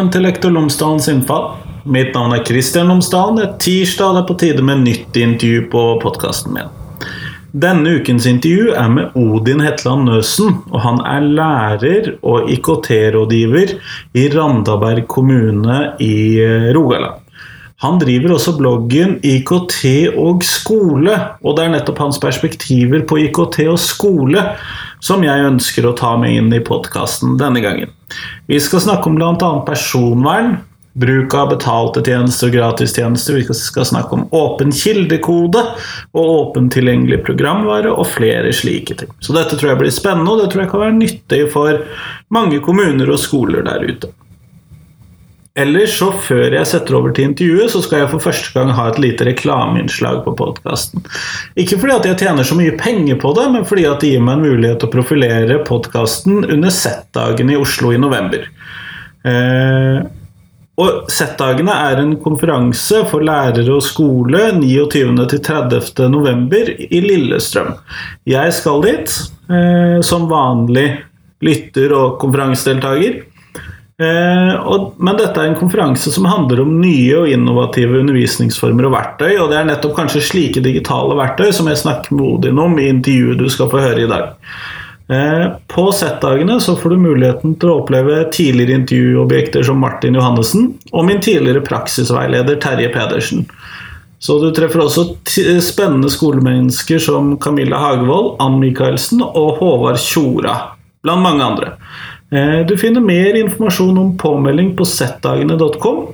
Velkommen til Lektor Lomsdalens innfall. Mitt navn er Kristian Lomsdalen. Det er tirsdag, det er på tide med nytt intervju på podkasten min. Denne ukens intervju er med Odin Hetland Nøsen, og han er lærer og IKT-rådgiver i Randaberg kommune i eh, Rogaland. Han driver også bloggen IKT og skole, og det er nettopp hans perspektiver på IKT og skole som jeg ønsker å ta med inn i podkasten denne gangen. Vi skal snakke om bl.a. personvern, bruk av betalte tjenester og gratistjenester. Vi skal snakke om åpen kildekode og åpen tilgjengelig programvare og flere slike ting. Så dette tror jeg blir spennende, og det tror jeg kan være nyttig for mange kommuner og skoler der ute. Ellers så Før jeg setter over til intervjuet, så skal jeg for første gang ha et lite reklameinnslag på podkasten. Ikke fordi at jeg tjener så mye penger på det, men fordi at det gir meg en mulighet til å profilere podkasten under Z-dagene i Oslo i november. Eh, og Z-dagene er en konferanse for lærere og skole 29.-30. november i Lillestrøm. Jeg skal dit eh, som vanlig lytter og konferansedeltaker. Eh, men dette er en konferanse som handler om nye og innovative undervisningsformer og verktøy, og det er nettopp kanskje slike digitale verktøy som jeg snakker med Odin om i intervjuet du skal få høre i dag. Eh, på Z-dagene så får du muligheten til å oppleve tidligere intervjuobjekter som Martin Johannessen og min tidligere praksisveileder Terje Pedersen. Så du treffer også spennende skolemennesker som Camilla Hagevold, Ann Michaelsen og Håvard Tjora, blant mange andre. Eh, du finner mer informasjon om påmelding på zdagene.com.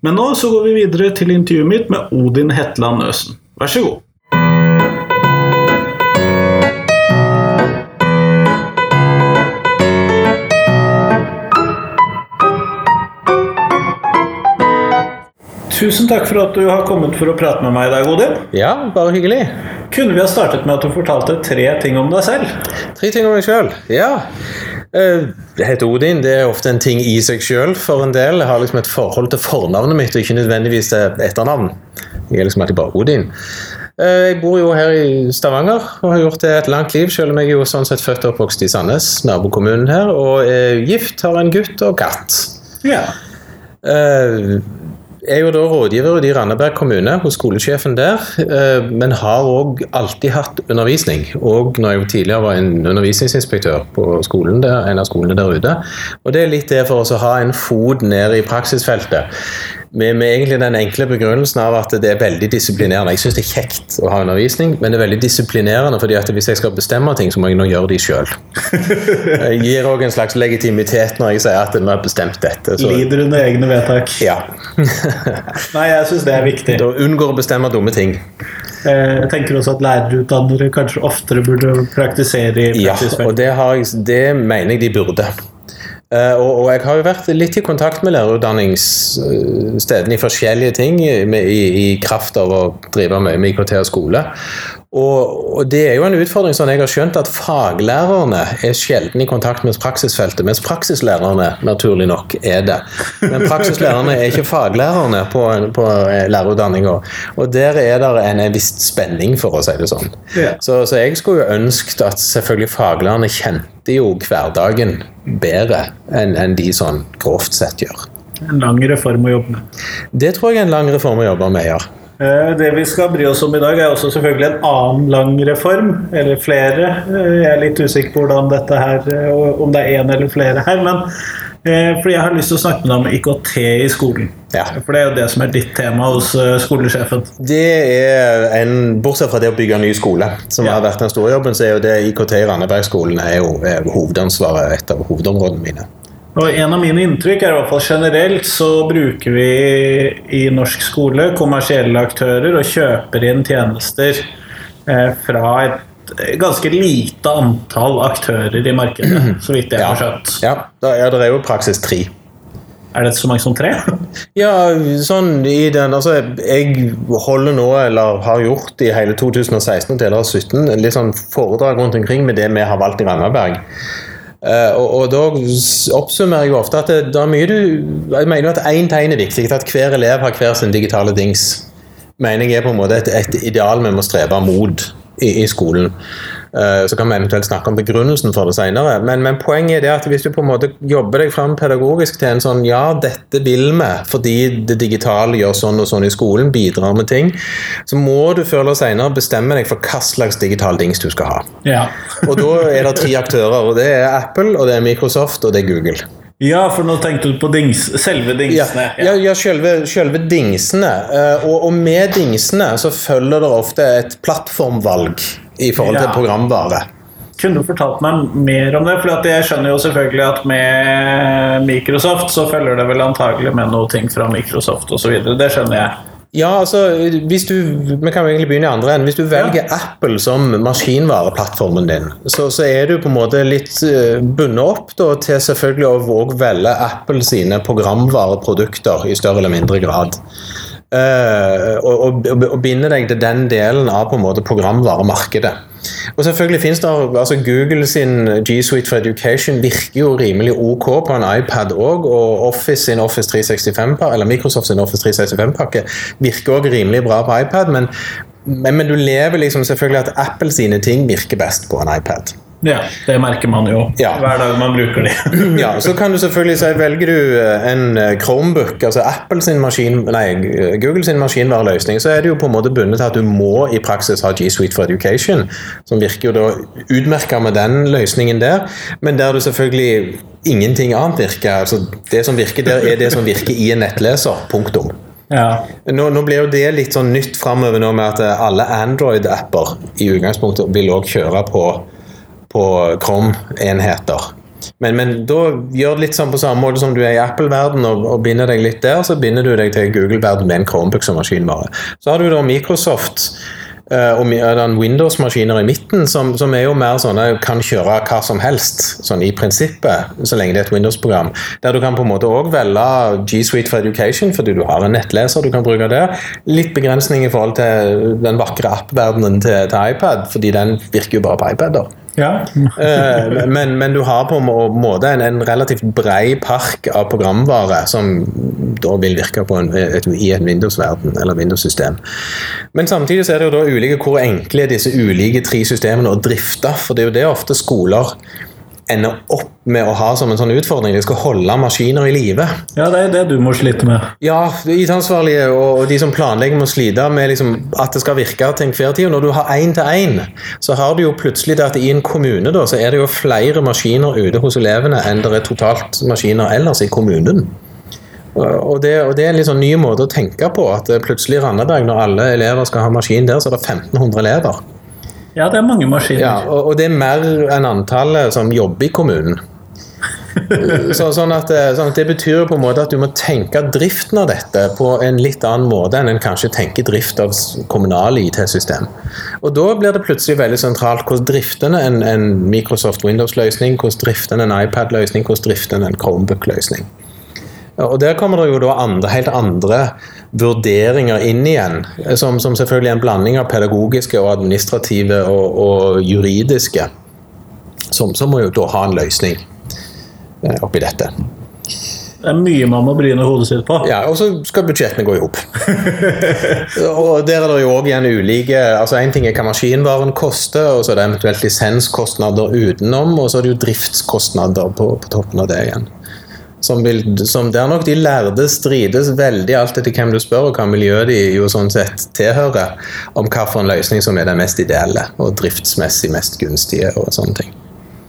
Men nå så går vi videre til intervjuet mitt med Odin Hetland Nøsen. Vær så god. Tusen takk for at du har kommet for å prate med meg i dag, Odin. Ja, bare hyggelig. Kunne vi ha startet med at du fortalte tre ting om deg selv? Tre ting om meg sjøl? Ja. Eh, det heter Odin. Det er ofte en ting i seg sjøl for en del. Jeg har liksom et forhold til fornavnet mitt, og ikke nødvendigvis til etternavn. Jeg er liksom alltid bare Odin. Eh, jeg bor jo her i Stavanger og har gjort det et langt liv, selv om jeg er jo sånn sett født og oppvokst i Sandnes, nabokommunen her. Og er gift, har en gutt og katt. Ja. Uh, er jo da rådgiver i Randaberg kommune, hos skolesjefen der, eh, men har òg alltid hatt undervisning. Og når jeg tidligere var en undervisningsinspektør på skolen der, en av skolene der ute. Og det er litt det for oss å ha en fot ned i praksisfeltet med, med, egentlig den enkle begrunnelsen av at det er veldig disiplinerende. Jeg syns det er kjekt å ha undervisning, men det er veldig disiplinerende fordi at hvis jeg skal bestemme ting, så må jeg nå gjøre de sjøl. Jeg gir òg en slags legitimitet når jeg sier at vi har bestemt dette. Så. Lider under egne vedtak. Ja. Nei, jeg syns det er viktig. Da unngår å bestemme dumme ting. Eh, jeg tenker også at lærerutdannere kanskje oftere burde praktisere i praksisfelt. Ja, og det, jeg, det mener jeg de burde. Uh, og, og, jeg har jo vært litt i kontakt med lærerutdanningsstedene i forskjellige ting i, i, kraft av å drive mye med IKT og skole. Og, og, det er jo en utfordring sånn jeg har skjønt at faglærerne er sjelden i kontakt med praksisfeltet, mens praksislærerne naturlig nok er det. Men praksislærerne er ikke faglærerne på, på eh, lærerutdanninga. Og der er det en, en viss spenning, for å si det sånn. Ja. Så, så, jeg skulle jo ønsket at selvfølgelig faglærerne kjente jo hverdagen bedre enn en de sånn grovt sett gjør. En lang reform å jobbe med. Det tror jeg er en lang reform å jobbe med, ja. Eh, det vi skal bry oss om i dag, er også selvfølgelig en annen lang reform. Eller flere. Eh, jeg er litt usikker på hvordan dette her, eh, om det er én eller flere her. Men fordi jeg har lyst til å snakke med deg om IKT i skolen. Ja. For det er jo det som er ditt tema hos skolesjefen. Det er en, Bortsett fra det å bygge en ny skole, som ja. har vært den store jobben, så er jo det IKT i Randabergskolen er jo hovedansvaret, et av hovedområdene mine. Og En av mine inntrykk er i hvert fall generelt så bruker vi i norsk skole kommersielle aktører og kjøper inn tjenester eh, fra et ganske lite antall aktører i markedet, så vidt jeg har skjønt. Ja, ja det er jo praksis tre. Er det så mange som tre? ja, sånn i den Altså, jeg holder nå, eller har gjort i hele 2016 og deler av 2017, litt sånn foredrag rundt omkring med det vi har valgt i Randaberg. Uh, og, og, da oppsummerer jeg ofte at det, det, er mye du Jeg mener at én tegn er viktig. At hver elev har hver sin digitale dings. mener jeg er på en måte et, et ideal vi må strebe mot i, i skolen. Eh, Så kan vi eventuelt snakke om begrunnelsen for det senere. Men, men poenget er det at hvis du på en måte jobber deg fram pedagogisk til en sånn ja, dette vil vi fordi det digitale gjør sånn og sånn i skolen, bidrar med ting, så må du før eller senere bestemme deg for hva slags digital dings du skal ha. Ja. Og da er det tre aktører, og det er Apple, og det er Microsoft, og det er Google. ja, for nå tenkte du på dings, selve dingsene. ja, ja selve, selve dingsene. eh, Og, og med dingsene så følger det ofte et plattformvalg i forhold til Ja. programvare. Kunne du fortalt meg mer om det? For jeg skjønner jo selvfølgelig at med Microsoft så følger det vel antagelig med noe ting fra Microsoft osv. Det skjønner jeg. Ja, altså, hvis du, Vi kan jo egentlig begynne i andre enden. Hvis du velger Apple som maskinvareplattformen din, så, så er du på en måte litt eh, bundet opp da, til selvfølgelig å våge velge Apple sine programvareprodukter i større eller mindre grad. Eh, og, og, og binde deg til den delen av på en måte programvaremarkedet. Og selvfølgelig finnes det, altså Google sin G Suite for Education virker jo rimelig ok på en iPad òg, og Office sin Office 365 eller Microsoft sin Office 365-pakke virker òg rimelig bra på iPad, men, men, men du lever liksom selvfølgelig at Apple sine ting virker best på en iPad. Ja, det merker man jo Ja. hver dag man bruker de. Ja, så kan du selvfølgelig si velger du eh, en eh, Chromebook, altså Apple sin maskin, nei, Google sin maskinvareløsning, så er det jo på en måte bundet til at du må i praksis ha G Suite for Education, som virker jo da utmerka med den løsningen der, men der du selvfølgelig ingenting annet virker. altså Det som virker der, er det som virker i en nettleser. Punktum. Ja. Nå, nå blir jo det litt sånn nytt framover nå med at eh, alle Android-apper i utgangspunktet vil også kjøre på, på Chrome-enheter. Men, men da gjør det litt sånn på samme måte som du er i Apple-verden og, og binder deg litt der, så binder du deg til Google-verden med en Chromebook som maskinvare. Så har du da Microsoft eh, og eh, Windows-maskiner i midten, som, som er jo mer sånne kan kjøre hva som helst, sånn i prinsippet, så lenge det er et Windows-program. Der du kan på en måte òg velge G Suite for Education, fordi du har en nettleser du kan bruke der. Litt begrensning i forhold til den vakre app-verdenen til, til iPad, fordi den virker jo bare på iPader. Ja. Eh, men, men du har på en måte en, en relativt brei park av programvare som da vil virke på en, et, i en Windows-verden eller Windows-system. Men samtidig er det jo da ulike hvor enkle disse ulike tre systemene å drifte. For det er jo det ofte skoler ender opp med å ha som en sånn utfordring. De skal holde maskiner i live. ja, det er det du må slite med. Ja, IT-ansvarlige og de som planlegger må slite med liksom at det skal virke til enhver tid. Når du har én til én, så har du jo plutselig det at i en kommune da, så er det jo flere maskiner ute hos elevene enn det er totalt maskiner ellers i kommunen. Og det, og det er en litt sånn ny måte å tenke på. At plutselig i Randaberg, når alle elever skal ha maskin der, så er det 1500 elever. Ja, det er mange maskiner. Ja, og, og det er mer enn antallet som jobber i kommunen. Så, sånn, at, eh, sånn at Det betyr på en måte at du må tenke driften av dette på en litt annen måte enn en kanskje tenker drift av kommunale IT-system. Og Da blir det plutselig veldig sentralt hvordan drifter en en, Microsoft Windows-løsning, hvordan drifter en iPad-løsning, hvordan drifter en en Chromebook-løsning. Og Der kommer det jo da andre, helt andre vurderinger inn igjen, som, som selvfølgelig er en blanding av pedagogiske og administrative og, og juridiske, som, som må jo da ha en løsning eh, oppi dette. Det er mye man må bryne hodet sitt på. Ja, Og så skal budsjettene gå i hop. og der er det jo òg igjen ulike altså Én ting er hva maskinvaren koster, og så er det eventuelt lisenskostnader utenom, og så er det jo driftskostnader på, på toppen av det igjen. Som vil, som Der nok de lærde strides veldig alt etter hvem du spør, og hva miljøet de jo sånn sett tilhører, om hvilken løsning som er den mest ideelle og driftsmessig mest gunstige. og sånne ting.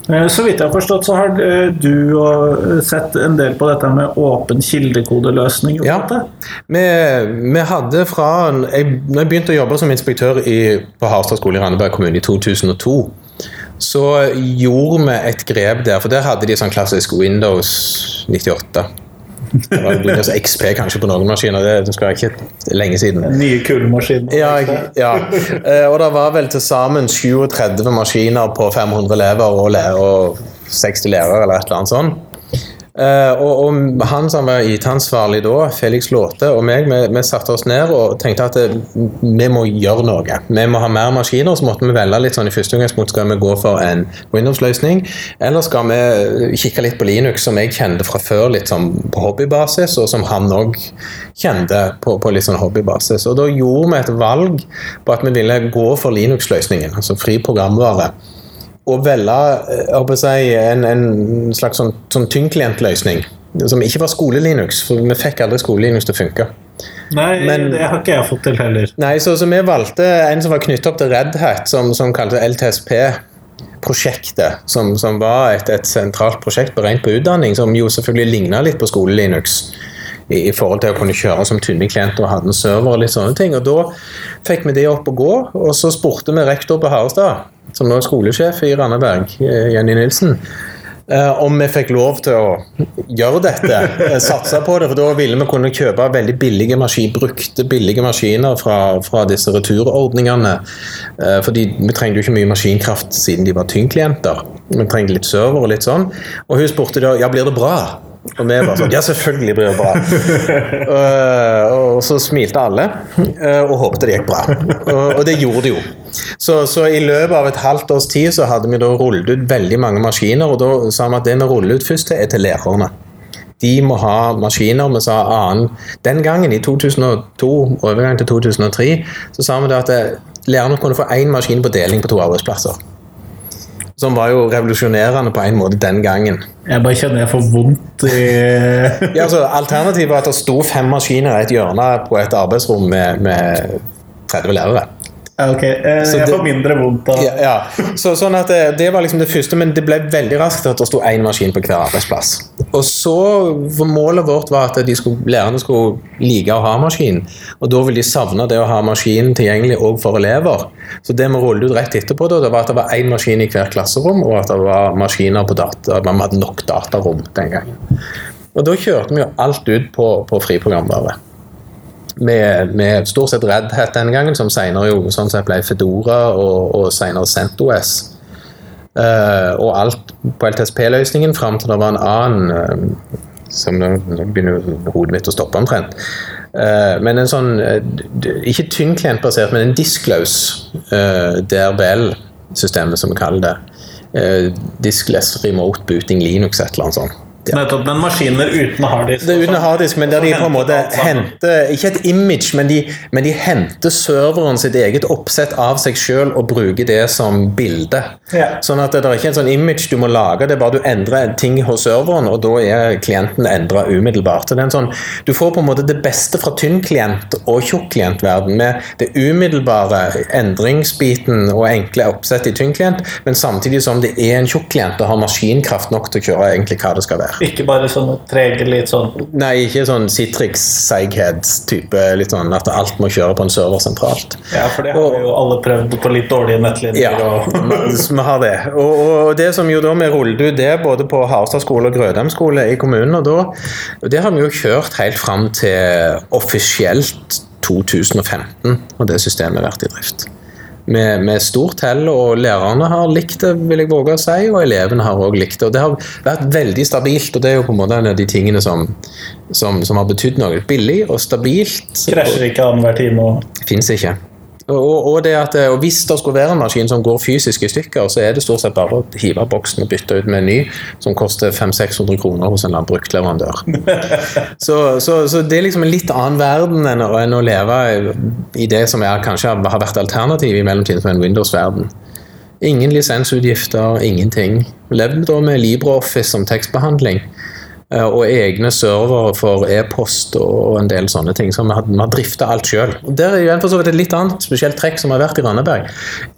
Eh, Så vidt jeg har forstått, så har eh, du eh, sett en del på dette med åpen kildekodeløsning. Ja. Vi, vi hadde fra jeg, når jeg begynte å jobbe som inspektør i, på Harstad skole i Randeberg kommune i 2002, så gjorde vi et grep der, for der hadde de sånn klassisk Windows 98. Det var Windows XP kanskje på noen maskiner, det, skal jeg ikke lenge siden. Nye kulemaskiner. Ja, ja. Eh, og det var vel til sammen 37 maskiner på 500 elever og 60 lærere eller et eller annet sånt. Eh, og, og han som var IT-ansvarlig da, Felix Låte, og meg, vi, vi satte oss ned og tenkte at det, vi må gjøre noe. Vi må ha mer maskiner, så måtte vi velge litt sånn i første utgangspunkt skal vi gå for en Windows-løsning, eller skal vi kikke litt på Linux, som jeg kjente fra før litt sånn på hobbybasis, og som han òg kjente på, på litt sånn hobbybasis. Og da gjorde vi et valg på at vi ville gå for Linux-løsningen, altså fri programvare å velge eh, si, en, en, slags sånn, sånn tyngdklientløsning. Som ikke var skole-Linux, for vi fikk aldri skole-Linux til å funke. Nei, Men, det har ikke jeg fått til heller. Nei, så, så vi valgte en som var knyttet opp til Red Hat, som, som kalte LTSP prosjektet, som, som var et, et, sentralt prosjekt beregnet på utdanning, som jo selvfølgelig ligna litt på skole-Linux. I, I, forhold til å kunne kjøre som tynne klienter og hadde en server og litt sånne ting. Og Da fikk vi det opp å gå, og så spurte vi rektor på Harestad som nå er skolesjef i Randaberg, eh, Jenny Nilsen, Uh, om vi fikk lov til å gjøre dette, eh, satse på det. For da ville vi kunne kjøpe veldig billige maskin, brukte billige maskiner fra, fra disse returordningene. Fordi vi trengte jo ikke mye maskinkraft siden de var tyngdklienter. Vi trengte litt server og litt sånn. Og hun spurte da ja, blir det bra. Og vi bare sånn Ja, selvfølgelig blir det bra. Uh, og så smilte alle uh, og håpte det gikk bra. Og, det gjorde det jo. Så, så, i løpet av et halvt års tid så hadde vi da rullet ut veldig mange maskiner, og da sa vi at det vi ruller ut først, er til lærerne. De må ha maskiner. Vi sa annen Den gangen, i 2002, overgang til 2003, så sa vi da at eh, lærerne kunne få én maskin på deling på to arbeidsplasser. Som var jo revolusjonerende på en måte den gangen. Jeg bare kjenner jeg får vondt i ja, altså, Alternativet var at det sto fem maskiner i et hjørne på et arbeidsrom med, med 30 lærere. Ok, eh, jeg får mindre vondt av ja, ja. Så, sånn at det, det, var liksom det første, men det ble veldig raskt at det sto én maskin på hver arbeidsplass. Og så Målet vårt var at skulle, lærerne skulle like å ha maskin. Og da ville de savne det å ha maskinen tilgjengelig òg for elever. Så det vi rullet ut rett etterpå, da, det var at det var én maskin i hvert klasserom, og at det var maskiner på data, man hadde nok datarom den gangen. Og da kjørte vi jo alt ut på, på friprogramvare. med, med, stort sett Red Hat den gangen, som senere jo sånn ble Fedora og, og senere CentOS. Uh, og alt på LTSP-løsningen fram til det var en annen uh, som nå, begynner hodet mitt å stoppe omtrent. Uh, men en sånn Ikke tyngdklientbasert, men en diskløs DRBL-systemet, som vi kaller det. diskless remote booting Linux, et eller annet sånt. Ja. Nettopp. Men maskiner uten harddisk. Det er uten harddisk, men der de på en måte henter Ikke et image, men de, men de, henter serveren sitt eget oppsett av seg sjøl og bruker det som bilde. Ja. Sånn at det er ikke en sånn image du må lage, det er bare du endrer ting hos serveren, og da er klienten endra umiddelbart. Så det er en sånn, du får på en måte det beste fra tynn klient og tjukk klientverden med det umiddelbare endringsbiten og enkle oppsett i tynn klient, men samtidig som det er en tjukk klient og har maskinkraft nok til å kjøre egentlig hva det skal være. Ikke bare sånn trege litt sånn Nei, ikke sånn Citrix-seighet-type. litt sånn At alt må kjøre på en server sentralt. Ja, for det har og, vi jo alle prøvd på litt dårlige nettlinjer. Ja, vi har det. Og, og, det som jo da vi rullet ut det både på Harstad skole og Grødem skole i kommunen, og da Det har vi jo kjørt helt fram til offisielt 2015, og det systemet har vært i drift med, med, stort hell, og lærerne har likt det, vil jeg våge å si, og elevene har òg likt det. Og det har vært veldig stabilt, og det er jo på en måte en av de tingene som, som, som har betydd noe. Billig og stabilt. Krasjer ikke annenhver time? Fins ikke. Og, og, det at, og Hvis det skulle være en maskin som går fysisk i stykker, så er det stort sett bare å hive boksen og bytte ut med en ny som koster 500-600 kroner hos en landbruksleverandør. så, så, så, det er liksom en litt annen verden enn å, enn å leve i det som er, kanskje har vært alternativ i mellomtiden for en Windows-verden. Ingen lisensutgifter, ingenting. Levd da med LibreOffice som tekstbehandling. Eh, og egne servere for e-post og en del sånne ting. Så vi har, vi har drifta alt sjøl. Det er for så vidt et litt annet spesielt trekk som har vært i Randaberg.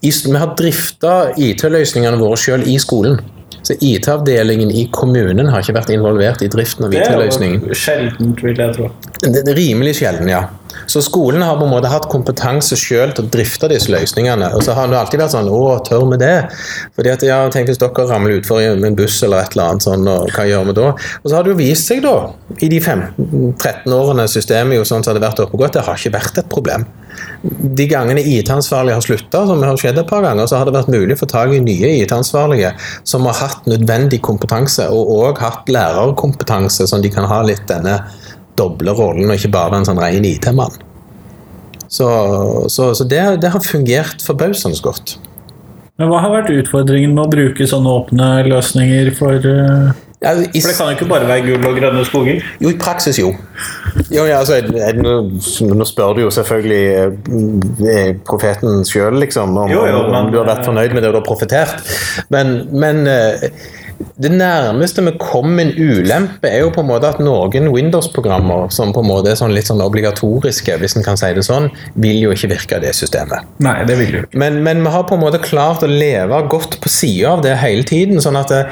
vi har drifta IT-løsningene våre sjøl i skolen. Så IT-avdelingen i kommunen har ikke vært involvert i driften av IT-løsningen. Det er jo sjeldent, vil jeg tro. Det er rimelig sjelden, ja. Så skolen har på en måte hatt kompetanse selv til å drifte disse løsningene. Og så har det alltid vært sånn Å, tør vi det? Fordi at ja, tenk hvis dere ramler utfor i en buss eller et eller annet sånn, og hva gjør vi da? Og så har det jo vist seg, da, i de 15-13 årene systemet jo sånn som så har vært oppegått, det har ikke vært et problem. De gangene IT-ansvarlige har slutta, som har skjedd et par ganger, så har det vært mulig å få tak i nye IT-ansvarlige som har hatt nødvendig kompetanse, og òg hatt lærerkompetanse, sånn de kan ha litt denne doble rollen, og ikke bare en sånn ren IT-mann. Så, så, så det, det har fungert forbausende godt. Men hva har vært utfordringen med å bruke sånne åpne løsninger for uh, Ja, i, For det kan jo ikke bare være gull og grønne skoger. jo, i praksis jo. jo ja, altså, jeg, nå, nå spør du jo selvfølgelig eh, profeten sjøl, liksom, om, Jo, jo, men- om du har vært fornøyd med det du har profetert. Men, men eh, det nærmeste vi kom en ulempe, er jo på en måte at noen Windows-programmer som på en måte er sånn litt sånn obligatoriske, hvis en kan si det sånn, vil jo ikke virke i det systemet. Nei, det vil jo. Men, men vi har på en måte klart å leve godt på sida av det hele tiden. sånn at det,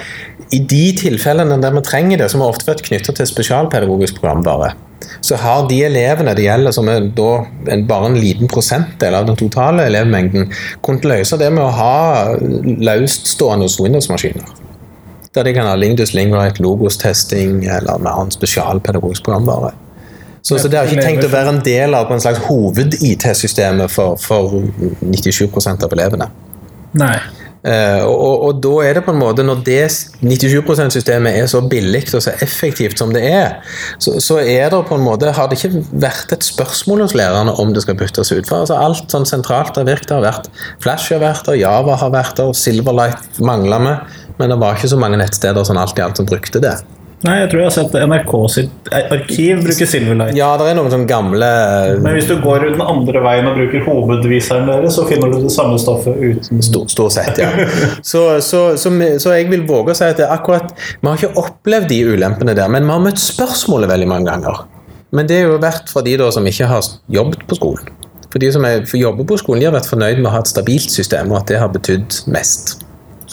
i de tilfellene der vi trenger det, som har ofte vært knyttet til spesialpedagogisk programvare, så har de elevene det gjelder, som er da en, bare en liten prosentdel av den totale elevmengden, kunnet løse det med å ha løststående Windows-maskiner. Der de kan ha Lingdus, Lingwrite, Logos-testing eller med annen spesialpedagogisk programvare. Så, så det har ikke tenkt å være en del av en slags hoved-IT-systemet for, for 97 av elevene. Nei. Eh, og, og da er det på en måte, når det 97 %-systemet er så billig og så effektivt som det er, så, så er det på en måte, har det ikke vært et spørsmål hos lærerne om det skal byttes ut. For altså, alt sånn sentralt har virket. Det har vært Flash har vært der, Java har vært der, Silverlight mangla vi. Men det var ikke så mange nettsteder sånn alt i alt som brukte det. Nei, jeg tror jeg har sett NRK sitt arkiv bruke Silverlight. Ja, det er noen sånne gamle Men hvis du går den andre veien og bruker hovedviseren deres, så finner du det samme stoffet uten Stort, stor sett, ja. Så, så, så, så jeg vil våge å si at akkurat Vi har ikke opplevd de ulempene der, men vi har møtt spørsmålet veldig mange ganger. Men det er jo verdt for de da som ikke har jobbet på skolen. For de som er, for jobber på skolen, de har vært fornøyd med å ha et stabilt system, og at det har betydd mest.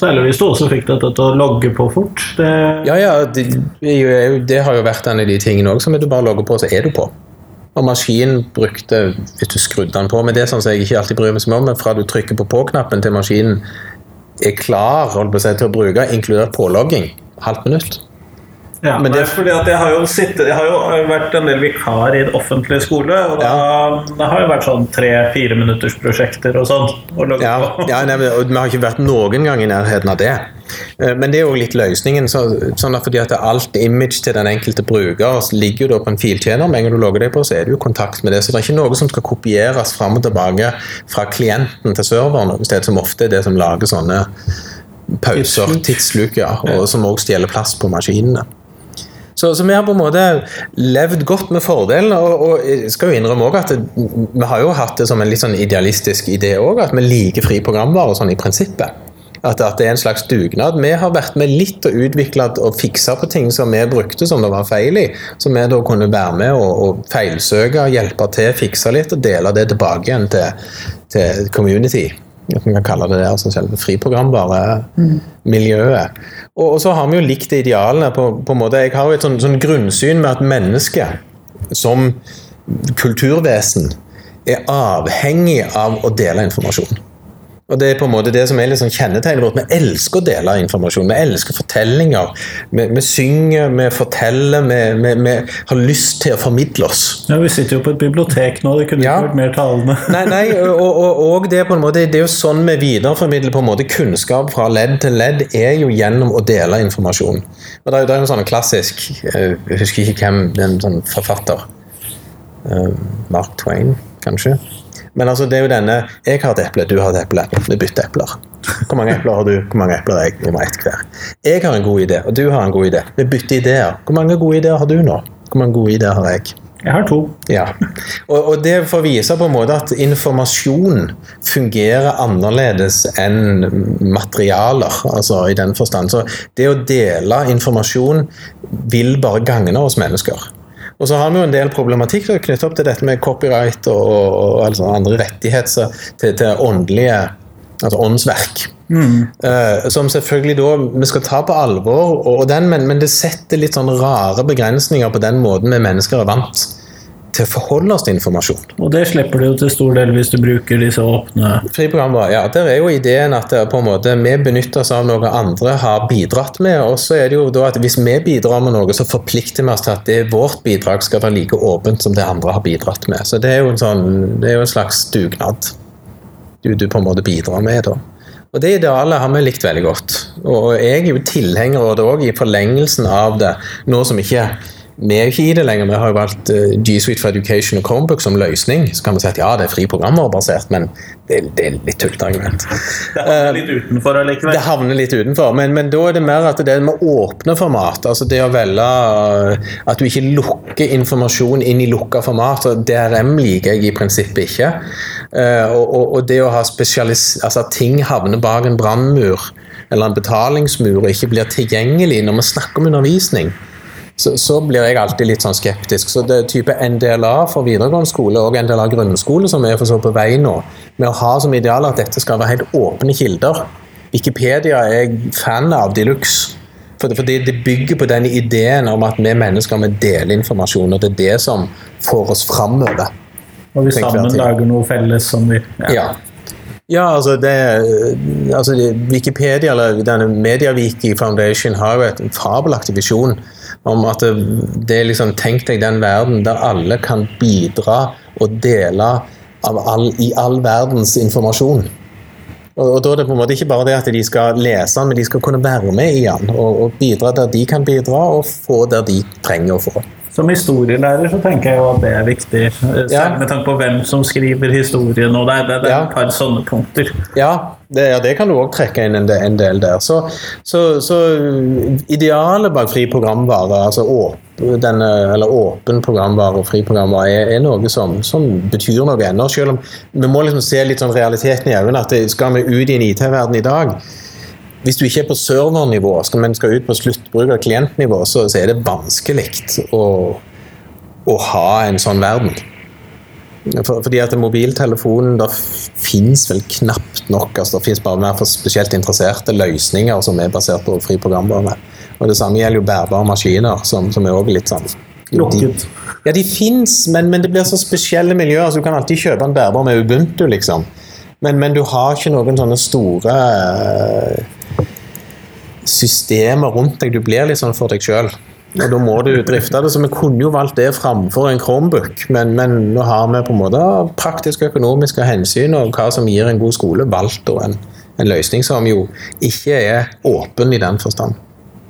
Særlig hvis du også fikk dette til å logge på fort. Det, Ja, ja, det, det har jo vært en av de tingene òg, som du bare logger på, så er du på. Og maskinen brukte Hvis du skrudde den på, men det sånn som jeg ikke alltid bryr meg så mye om, men fra du trykker på på-knappen til maskinen er klar holdt på å si, til å bruke, inkludert pålogging, halvt minutt. Ja, Men det- fordi at jeg har, jo sittet, jeg har jo vært en del vikar i en offentlig skole, og da, det har jo vært sånn tre-fire minutters prosjekter og sånn. Ja, ja nei, men, og Vi har ikke vært noen gang i nærheten av det. Eh, Men det er jo litt løsningen. Så, sånn at fordi at alt image til den enkelte bruker ligger jo da på en filtjener. Med en gang du logger deg på, så er du i kontakt med det. Så det er ikke noe som skal kopieres fram og tilbake fra klienten til serveren noe sted, som ofte er det som lager sånne pauser, ja, og som også stjeler plass på maskinene. Så, så vi har på en måte levd godt med fordelen, og, og skal jo innrømme også at det, vi har jo hatt det som en litt sånn idealistisk idé òg, at vi liker fri programvare sånn i prinsippet. At, at det er en slags dugnad. Vi har vært med litt og utvikla og fiksa på ting som vi brukte som det var feil i, som vi da kunne være med og, og feilsøke, hjelpe til, fikse litt og dele det tilbake igjen til, til community. At man kan kalle det det, altså selve friprogramvare-miljøet. Og, og så har vi jo likt de idealene på, på en måte. Jeg har jo et sånn, sånn grunnsyn med at mennesket som kulturvesen er avhengig av å dele informasjon. Og Det er på en måte det som er sånn kjennetegnet vårt. Vi elsker å dele informasjon. Vi elsker fortellinger. Vi, vi synger, vi forteller, vi, vi, vi har lyst til å formidle oss. Ja, Vi sitter jo på et bibliotek nå, det kunne Ja. ikke vært mer talende. Nei, nei og, og, og det, er på en måte, det er jo sånn vi videreformidler på en måte kunnskap fra ledd til ledd, er jo gjennom å dele informasjon. Og Det er, det er jo en sånn klassisk eh, Jeg husker ikke hvem, en sånn forfatter Eh, Mark Twain, kanskje? Men altså, det er jo denne Jeg har et eple, du har et eple. Vi bytter epler. Hvor mange epler har du? Hvor mange epler har jeg? Vi må ha ett hver. Jeg har en god idé, og du har en god idé. Vi bytter ideer. Hvor mange gode ideer har du nå? Hvor mange gode ideer har jeg? Jeg har to. Ja, og, og det får vise på en måte at informasjon fungerer annerledes enn materialer, altså i den forstand. Så det å dele informasjon vil bare gagne oss mennesker. Og så har vi jo en del problematikk knyttet opp til dette med copyright og, og, og andre rettigheter til, til åndelige altså åndsverk. Eh, som selvfølgelig da vi skal ta på alvor, og, og den, men, men det setter litt sånn rare begrensninger på den måten vi mennesker er vant til å forholde oss til informasjon. Og det slipper du jo til stor del hvis du bruker disse åpne Fri programvare, ja. Der er jo ideen at på en måte, vi benytter oss av noe andre har bidratt med. Og så er det jo da at hvis vi bidrar med noe, så forplikter vi oss til at det vårt bidrag skal være like åpent som det andre har bidratt med. Så det er jo en, sånn, det er jo en slags dugnad du, du på en måte bidrar med. da. Og Det idealet har vi likt veldig godt. Og jeg er jo tilhenger av det òg, i forlengelsen av det. Noe som ikke vi er jo ikke i det lenger. Vi har jo valgt uh, G Suite for Education og Chromebook som løsning. Så kan vi si at ja, det er fri programvarebasert, men det, det er litt tulleargument. Det havner litt utenfor allikevel. Det havner litt utenfor, men, men, da er det mer at det er med åpne format. altså Det å velge uh, at du ikke lukker informasjon inn i lukka format. og DRM liker jeg i prinsippet ikke. Og, og, og, det å ha spesialis... Altså at ting havner bak en brannmur eller en betalingsmur og ikke blir tilgjengelig når vi snakker om undervisning så, så, blir jeg alltid litt sånn skeptisk. Så det er type NDLA for videregående skole og NDLA grunnskole som er for så på vei nå, med å ha som ideal at dette skal være helt åpne kilder. Wikipedia er jeg fan av de luxe. For det, det bygger på den ideen om at vi mennesker vi deler informasjon, og det er det som får oss framover. Og vi sammen lager noe felles som vi ja. ja. Ja, altså, det, altså Wikipedia eller denne MediaWiki Foundation har jo et fabelaktig visjon om at det, det er liksom Tenk deg den verden der alle kan bidra og dele all, i all verdens informasjon. Og, og, Da er det på en måte ikke bare det at de skal lese den, men de skal kunne være med i den. Og, og bidra der de kan bidra, og få der de trenger å få. Som historielærer så tenker jeg jo at det er viktig, ja. med tanke på hvem som skriver historien. og Det er, det er ja. et par sånne punkter. Ja, det, ja, det kan du òg trekke inn en del, en del der. Så, så, så, idealet bak fri programvare, altså åpen, eller åpen programvare og fri programvare, er, er noe som, som, betyr noe ennå. Selv om vi må liksom se litt sånn realiteten i øynene. at Skal vi ut i en IT-verden i dag, hvis du ikke er på servernivå, men skal ut på sluttbruker- klientnivå, så, så, er det vanskelig å, å, ha en sånn verden. For, fordi at mobiltelefonen Det fins vel knapt nok. altså Det fins bare mer for spesielt interesserte løsninger som er basert på fri programvare. Og Det samme gjelder jo bærbare maskiner, som, som er også litt sånn Lukket. Ja, de fins, men, men, det blir så spesielle miljøer. Altså, du kan alltid kjøpe en bærbar med Ubuntu, liksom. Men, men, du har ikke noen sånne store systemer rundt deg. Du blir litt sånn for deg sjøl. Og da må du drifte det. Så vi kunne jo valgt det framfor en Chromebook, men, men nå har vi på en måte praktiske økonomiske hensyn og hva som gir en god skole, valgt en, en, løsning som jo ikke er åpen i den forstand.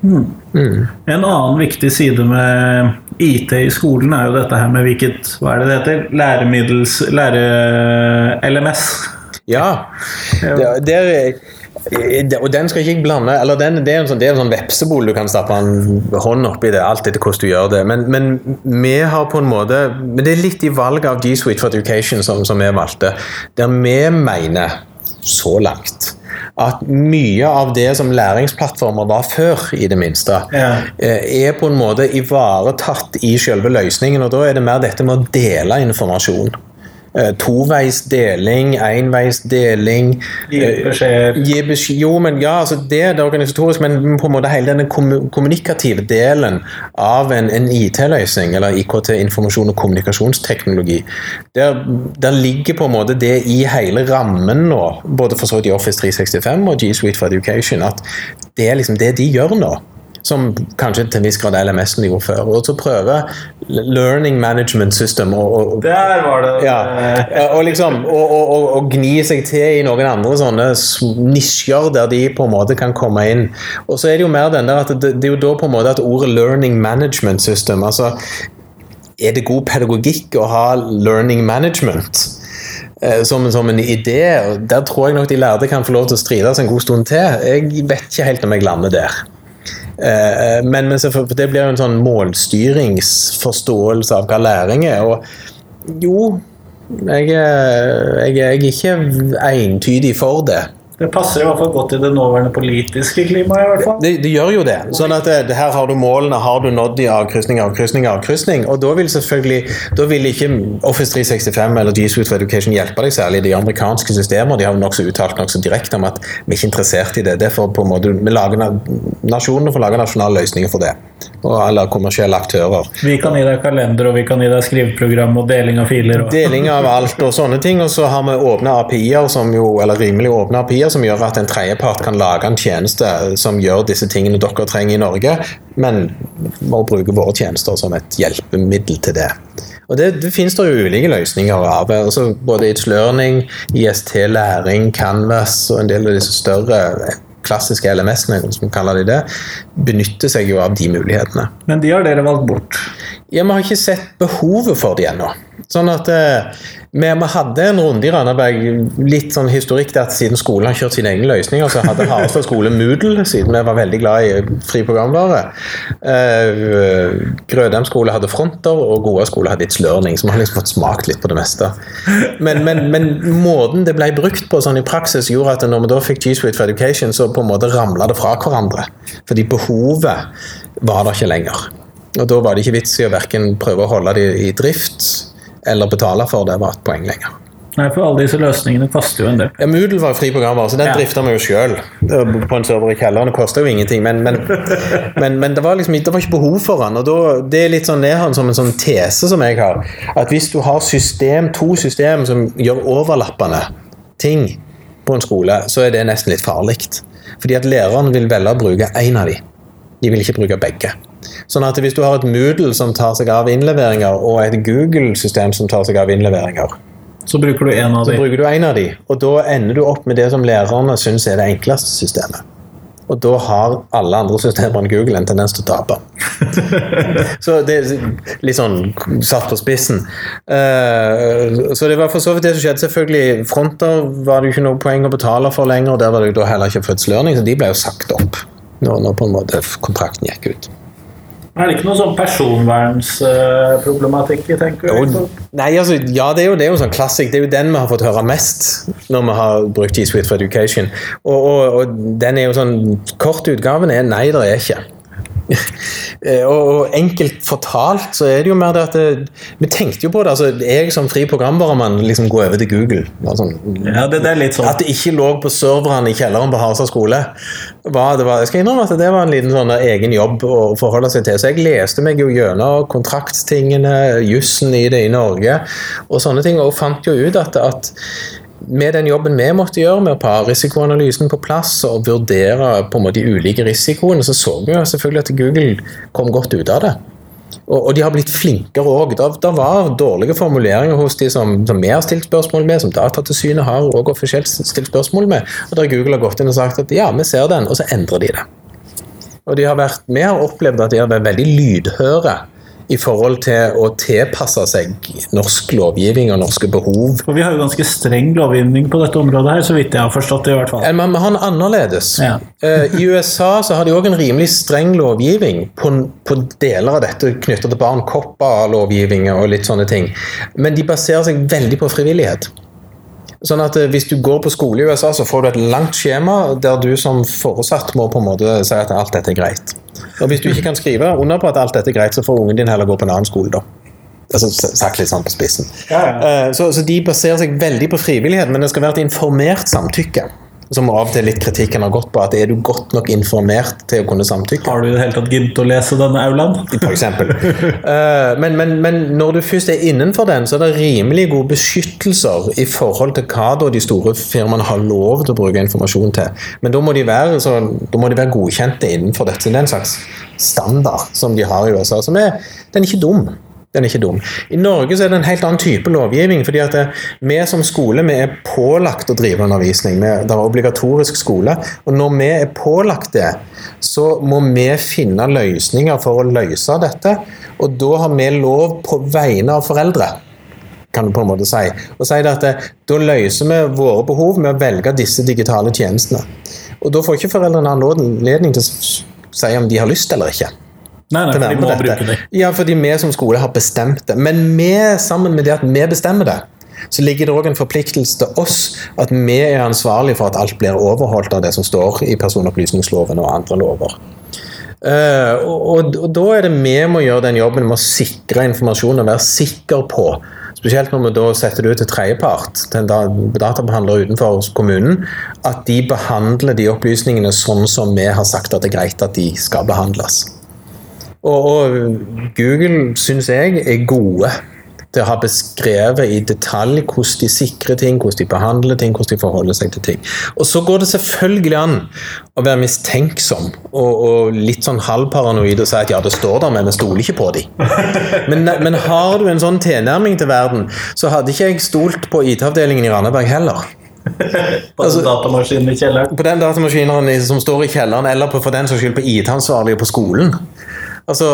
Mm. Mm. En annen viktig side med IT i skolen er jo dette her med hvilket Hva er det det heter? Læremiddels... Lære-LMS. Ja. Der, det er og den skal ikke jeg blande eller den, Det er en sånn, det er en sånn vepsebol du kan stappe en hånd oppi det, alt etter hvordan du gjør det. Men, men, vi har på en måte Men det er litt i valget av G Suite for Education som, som vi valgte, der vi mener, så langt, at mye av det som læringsplattformer var før, i det minste, ja. Eh, er på en måte ivaretatt i selve løsningen. og Da er det mer dette med å dele informasjon. Uh, toveisdeling, enveisdeling Gi eh, beskjed. Jo, men ja, altså det er det organisatorisk, men på en måte hele den kommunikative delen av en, en IT-løsning, eller IKT, informasjon og kommunikasjonsteknologi, der, der, ligger på en måte det i hele rammen nå, både for så vidt i Office 365 og G Suite for Education, at det er liksom det de gjør nå som kanskje til en viss grad LMS-en gjorde før. Og så prøve Learning Management System og, og Der var det! Ja, og liksom og, gni seg til i noen andre sånne nisjer der de på en måte kan komme inn. Og så er det jo mer den der at det, det er jo da på en måte at ordet Learning Management System altså Er det god pedagogikk å ha learning management? Eh, som, som, en idé. Der tror jeg nok de lærde kan få lov til å strides en god stund til. Jeg vet ikke helt om jeg lander der. Eh, eh, men, men det blir jo en sånn målstyringsforståelse av hva læring er. Og jo, jeg, jeg, jeg er ikke entydig for det. Det passer i hvert fall godt i det nåværende politiske klimaet. i hvert fall. Det, det gjør jo det. Sånn at det, det her har du målene, har du nådd i avkrysning, avkrysning, avkrysning. Og da vil selvfølgelig da vil ikke Office 365 eller G Suite for Education hjelpe deg særlig. De amerikanske systemer de har nokså uttalt nokså direkte om at vi er ikke interessert i det. det er for på en måte, vi lager, Nasjonene får lage nasjonale løsninger for det. Og, alle kommersielle aktører. Vi kan gi deg kalender, og vi kan gi deg skriveprogram og deling av filer. Og... Deling av alt og sånne ting. Og så har vi åpne API-er, som jo, eller rimelig åpne API-er, som gjør at en tredjepart kan lage en tjeneste som gjør disse tingene dere trenger i Norge, men må bruke våre tjenester som et hjelpemiddel til det. Og Det, det finnes det jo ulike løsninger av. Altså både It's Learning, IST Læring, Canvas og en del av disse større klassiske LMS-ene, som kaller de det, benytter seg jo av de mulighetene. Men de har dere valgt bort? Ja, Vi har ikke sett behovet for de ennå. Sånn at eh, vi, vi, hadde en runde i Randaberg, litt sånn historikk der at siden skolen har kjørt sine egne løsninger, så hadde Harestad skole Moodle, siden vi var veldig glad i fri programvare. Eh, Grødem skole hadde Fronter, og Goa skole hadde It's Learning, så vi har liksom fått smakt litt på det meste. Men, men, men måten det ble brukt på sånn i praksis, gjorde at når vi da fikk G Suite for Education, så på en måte ramla det fra hverandre. Fordi behovet var der ikke lenger. Og da var det ikke vits i å verken prøve å holde det i drift eller betale for det, var et poeng lenger. Nei, for alle disse løsningene koster jo en del. Ja, Moodle var fri programvare, så den ja. drifta vi jo sjøl på en server i kjelleren. Det kosta jo ingenting, men, men, men, men, det, var liksom, det var ikke behov for den. og da, Det er litt sånn nedhånd som en sånn tese som jeg har. At hvis du har system, to system som gjør overlappende ting på en skole, så er det nesten litt farlig. Fordi at læreren vil velge å bruke én av dem. De vil ikke bruke begge. Sånn at hvis du har et Moodle som tar seg av innleveringer, og et Google-system som tar seg av innleveringer, så bruker du en av de. Så bruker du en av de, og da ender du opp med det som lærerne syns er det enkleste systemet. Og da har alle andre systemer enn Google en tendens til å tape. så det er litt sånn satt på spissen. Uh, så det var for så vidt det som skjedde. Selvfølgelig, Fronter var det jo ikke noe poeng å betale for lenger, og der var det jo heller ikke Fritz Learning, så de ble jo sagt opp når, når på en måte kontrakten gikk ut. Er det ikke noe sånn personvernsproblematikk, tenker du? Nei, altså, ja, det er jo, det er jo sånn klassisk. Det er jo den vi har fått høre mest når vi har brukt G Suite for Education. Og, og, og den er jo sånn Kort utgaven er nei, det er ikke. Eh, og enkelt fortalt så er det jo mer det at det, eh, Vi tenkte jo på det. altså Jeg som fri programvaremann liksom går over til Google. Altså, ja, det, det, er litt sånn. At det ikke lå på serverne i kjelleren på Harstad skole. Var, det var, jeg skal innrømme at det var en liten sånn egen jobb å forholde seg til. Så jeg leste meg jo gjennom kontraktstingene, jussen i det i Norge og sånne ting, og fant jo ut at, at med den jobben vi måtte gjøre med å ha risikoanalysen på plass og vurdere på en måte de ulike risikoene, så så vi jo selvfølgelig at Google kom godt ut av det. Og, og de har blitt flinkere òg. Det var dårlige formuleringer hos de som, som vi har stilt spørsmål med, som Datatilsynet har også offisielt stilt spørsmål med. Og der Google har gått inn og sagt at ja, vi ser den, og så endrer de det. Og de har vært, Vi har opplevd at de har vært veldig lydhøre i forhold til å tilpasse seg norsk lovgivning og norske behov. For Vi har jo ganske streng lovgivning på dette området, her, så vidt jeg har forstått det. i hvert fall. Men vi har den annerledes. Ja. Eh, I USA så har de òg en rimelig streng lovgivning på, på deler av dette knyttet til barn, Koppa-lovgivning og litt sånne ting. Men de baserer seg veldig på frivillighet. Sånn at eh, Hvis du går på skole i USA, så får du et langt skjema der du som foresatt må på en måte si at alt dette er greit. Og Hvis du ikke kan skrive under på at alt dette er greit, så får ungen din heller gå på en annen skole. da. Altså, sagt litt sånn på spissen. Ja, ja. Eh, så, så, De baserer seg veldig på frivillighet, men det skal være et informert samtykke som av og til litt kritikken har gått på, at er du godt nok informert til å kunne samtykke? Har du i det hele tatt giddet å lese denne aulaen? For eksempel. uh, men, men, men, når du først er innenfor den, så er det rimelig gode beskyttelser i forhold til hva da de store firmaene har lov til å bruke informasjon til. Men da må de være, så, må de være godkjente innenfor dette. Så det er en slags standard som de har i USA, som er, den er ikke dum. Den er ikke dum. I Norge så er det en helt annen type lovgivning. fordi at det, Vi som skole vi er pålagt å drive undervisning. det er obligatorisk skole. og Når vi er pålagt det, så må vi finne løsninger for å løse dette. Og da har vi lov på vegne av foreldre kan du på en måte si. Og si at eh, Da løser vi våre behov med å velge disse digitale tjenestene. Og Da får ikke foreldrene anledning til å si om de har lyst eller ikke. Nei, nei, for de må bruke det. Ja, fordi vi som skole har bestemt det. Men vi, sammen med det at vi bestemmer det, så ligger det òg en forpliktelse til oss at vi er ansvarlige for at alt blir overholdt av det som står i personopplysningsloven og andre lover. Uh, og, og, da er det vi må gjøre den jobben med å sikre informasjon og være sikker på Spesielt når vi da setter det ut til tredjepart, til en databehandler utenfor kommunen, at de behandler de opplysningene sånn som vi har sagt at det er greit at de skal behandles. Og, og Google syns jeg er gode til å ha beskrevet i detalj hvordan de sikrer ting, hvordan de behandler ting, hvordan de forholder seg til ting. Og så går det selvfølgelig an å være mistenksom og, og litt sånn halvparanoid og si at ja, det står der, men vi stoler ikke på dem. Men, men har du en sånn tilnærming til verden, så hadde ikke jeg stolt på IT-avdelingen i Randaberg heller. på den datamaskinen i kjelleren? På den datamaskinen som står i kjelleren, eller på, for den saks skyld på IT-ansvarlige på skolen. Altså,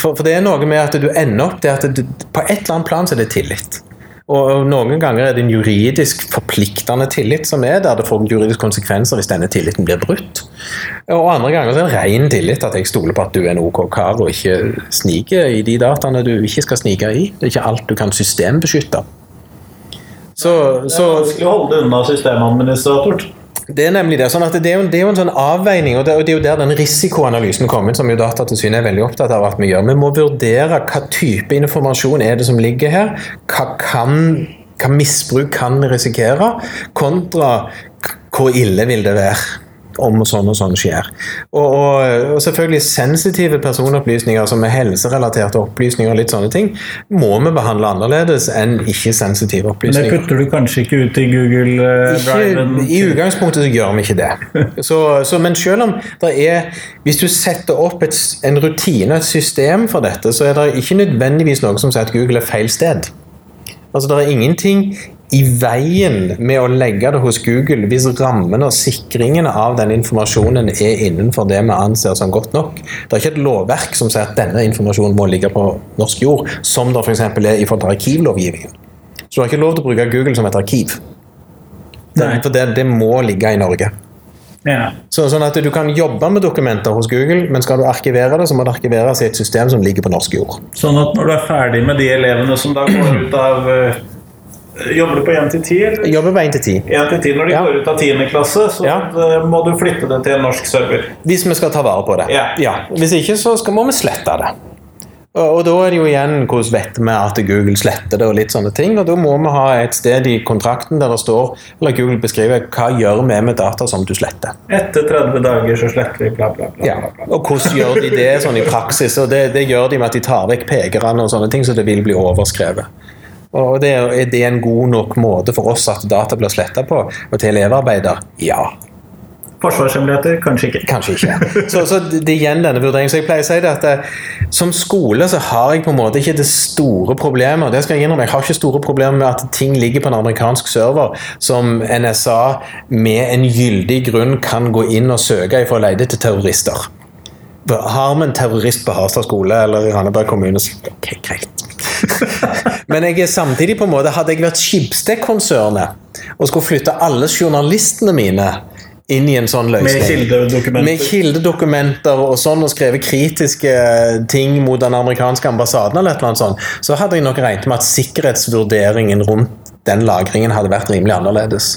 for, for, det er noe med at du ender opp det at du, På et eller annet plan så er det tillit. Og Noen ganger er det en juridisk forpliktende tillit som er der det får juridiske konsekvenser hvis denne tilliten blir brutt. Og andre ganger så er det ren tillit at jeg stoler på at du er en OK kar og ikke sniker i de dataene du ikke skal snike i. Det er ikke alt du kan systembeskytte. Så, det er vanskelig å holde unna systemadministrator. Det er nemlig det. sånn at det er, jo, det er jo en sånn avveining, og det, og det, er jo der den risikoanalysen kommer, som jo Datatilsynet er veldig opptatt av at vi gjør. Vi må vurdere hva type informasjon er det som ligger her. Hva, kan, hva misbruk kan risikere, kontra hvor ille vil det være om sånn og sånn skjer. Og, og, og, selvfølgelig sensitive personopplysninger som er helserelaterte opplysninger, og litt sånne ting, må vi behandle annerledes enn ikke-sensitive opplysninger. Men det putter du kanskje ikke ut i Google uh, Driven? I utgangspunktet så gjør vi ikke det. Så, så, men selv om det er Hvis du setter opp et, en rutine, et system for dette, så er det ikke nødvendigvis noe som sier at Google er feil sted. Altså, Det er ingenting i veien med å legge det hos Google hvis rammene og sikringene av den informasjonen er innenfor det vi anser som godt nok. Det er ikke et lovverk som sier at denne informasjonen må ligge på norsk jord, som det f.eks. er i forhold til arkivlovgivningen. Så du har ikke lov til å bruke Google som et arkiv. Det, for det, det, må ligge i Norge. Ja. Så, sånn at Du kan jobbe med dokumenter hos Google, men skal du arkivere det, så må det arkiveres i et system som ligger på norsk jord. Sånn at når du er ferdig med de elevene som da går ut av eh, Jobber du på 1 til 10? Eller? jobber på 1 til 10. 1 til 10. Når de ja. går ut av 10. klasse, så ja. må du flytte det til en norsk server. Hvis vi skal ta vare på det. Ja. ja. Hvis ikke, så skal, må vi slette det. Og, og, da er det jo igjen hvordan vet vi at Google sletter det, og litt sånne ting. Og da må vi ha et sted i kontrakten der det står, eller Google beskriver hva gjør vi med data som du sletter. Etter 30 dager så sletter vi bla, bla, bla. Ja. Og hvordan gjør de det sånn i praksis? Og det, det gjør de med at de tar vekk pekerne og sånne ting, så det vil bli overskrevet. Og det, Er det en god nok måte for oss at data blir sletta på, og til elevarbeider? Ja. Forsvarshemmeligheter? Kanskje ikke. Kanskje ikke. Så, så, det er igjen denne vurderingen. Så jeg pleier å si det at det, eh, Som skole så har jeg på en måte ikke det store problemet. det skal Jeg innrømme, jeg har ikke store problemer med at ting ligger på en amerikansk server som NSA med en gyldig grunn kan gå inn og søke for å lete etter terrorister. Har vi en terrorist på Harstad skole eller i Randaberg kommune, så ok, greit. Men jeg er samtidig på en måte, hadde jeg vært Schibsted-konsernet og skulle flytte alle journalistene mine inn i en sånn løsning. Med kildedokumenter. Med kildedokumenter og sånn, og skrevet kritiske ting mot den amerikanske ambassaden, eller et sånt, så hadde jeg nok regnet med at sikkerhetsvurderingen rundt den lagringen hadde vært rimelig annerledes.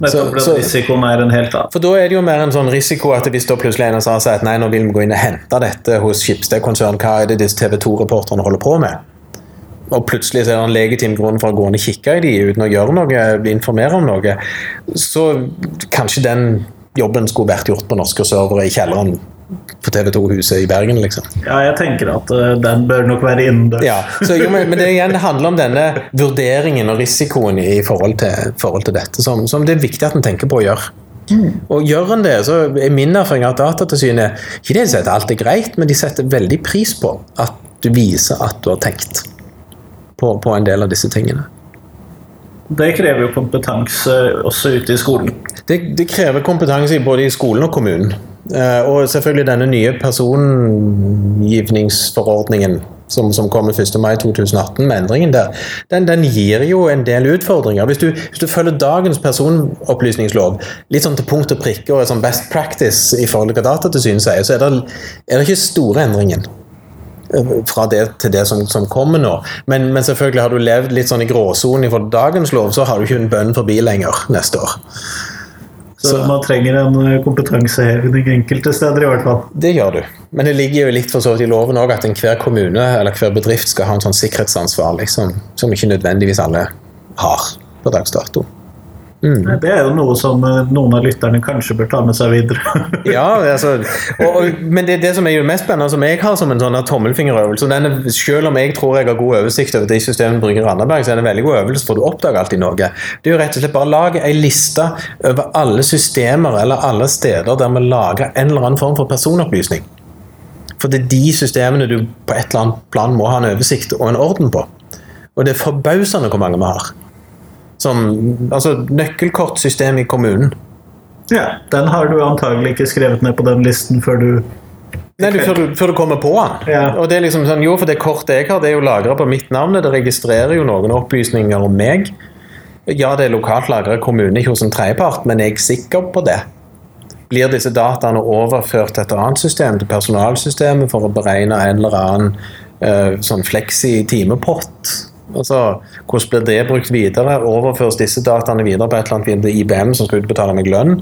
Nettopp så, risikoen er en helt annen. For da er det jo mer en sånn risiko at hvis da plutselig en sa at nei, nå vil vi gå inn og hente dette hos Schibsted-konsern, hva er det disse TV 2-reporterne holder på med? Og plutselig så er det en legitim grunn for å gå inn og kikke i de uten å gjøre noe, informere om noe. Så kanskje den jobben skulle vært gjort på norske servere i kjelleren på TV 2-huset i Bergen, liksom. Ja, jeg tenker at uh, den bør nok være innendørs. Ja, så, jo, men, men, det igjen det handler om denne vurderingen og risikoen i forhold til, forhold til dette, som, som, det er viktig at en tenker på å gjøre. Mm. Og Gjør en det, så er min erfaring at Datatilsynet ikke det at alt er greit, men de setter veldig pris på at du viser at du har tenkt på, på en del av disse tingene. Det krever jo kompetanse også ute i skolen. Det, det krever kompetanse både i skolen og kommunen. Eh, og selvfølgelig denne nye persongivningsforordningen som, som kommer 1. mai 2018 med endringen der, den, den, gir jo en del utfordringer. Hvis du, hvis du følger dagens personopplysningslov litt sånn til punkt og prikke og sånn best practice i forhold til hva Datatilsynet sier, så er det, er det ikke store endringen. eh, fra det til det som, som kommer nå. Men, men, selvfølgelig har du levd litt sånn i gråsonen i dagens lov, så har du ikke en bønn forbi lenger neste år. Så, så man trenger en eh, kompetanseheving enkelte steder, i hvert fall. Det gjør du. Men det ligger jo litt for så vidt i loven òg at enhver kommune eller hver bedrift skal ha en sånn sikkerhetsansvar, liksom, som ikke nødvendigvis alle har på dags dato. Mm. Det er jo noe som eh, noen av lytterne kanskje bør ta med seg videre. ja, altså, og, og, Men det, det som er jo mest spennende, som jeg har som en sånn tommelfingerøvelse denne, Selv om jeg tror jeg har god oversikt over de systemene bruker Randaberg, så er det en veldig god øvelse, for du oppdager alltid noe. Det er jo rett og slett bare å lage ei liste over alle systemer eller alle steder der vi lager en eller annen form for personopplysning. For det er de systemene du på et eller annet plan må ha en oversikt og en orden på. Og det er forbausende hvor mange vi har. Som altså, nøkkelkortsystem i kommunen. Ja, den har du antagelig ikke skrevet ned på den listen før du Nei, du, før, du, før, du, kommer på den. Ja. Og det er liksom sånn, jo, for det kortet jeg har, det er jo lagra på mitt navn. Det registrerer jo noen opplysninger om meg. Ja, det er lokalt lagra i kommunen, ikke hos en tredjepart, men jeg er sikker på det. Blir disse dataene overført til et annet system, til personalsystemet, for å beregne en eller annen uh, sånn fleksi timepott? Altså, hvordan blir det brukt videre? Overføres disse dataene videre på et eller annet til IBM som skal utbetale meg lønn?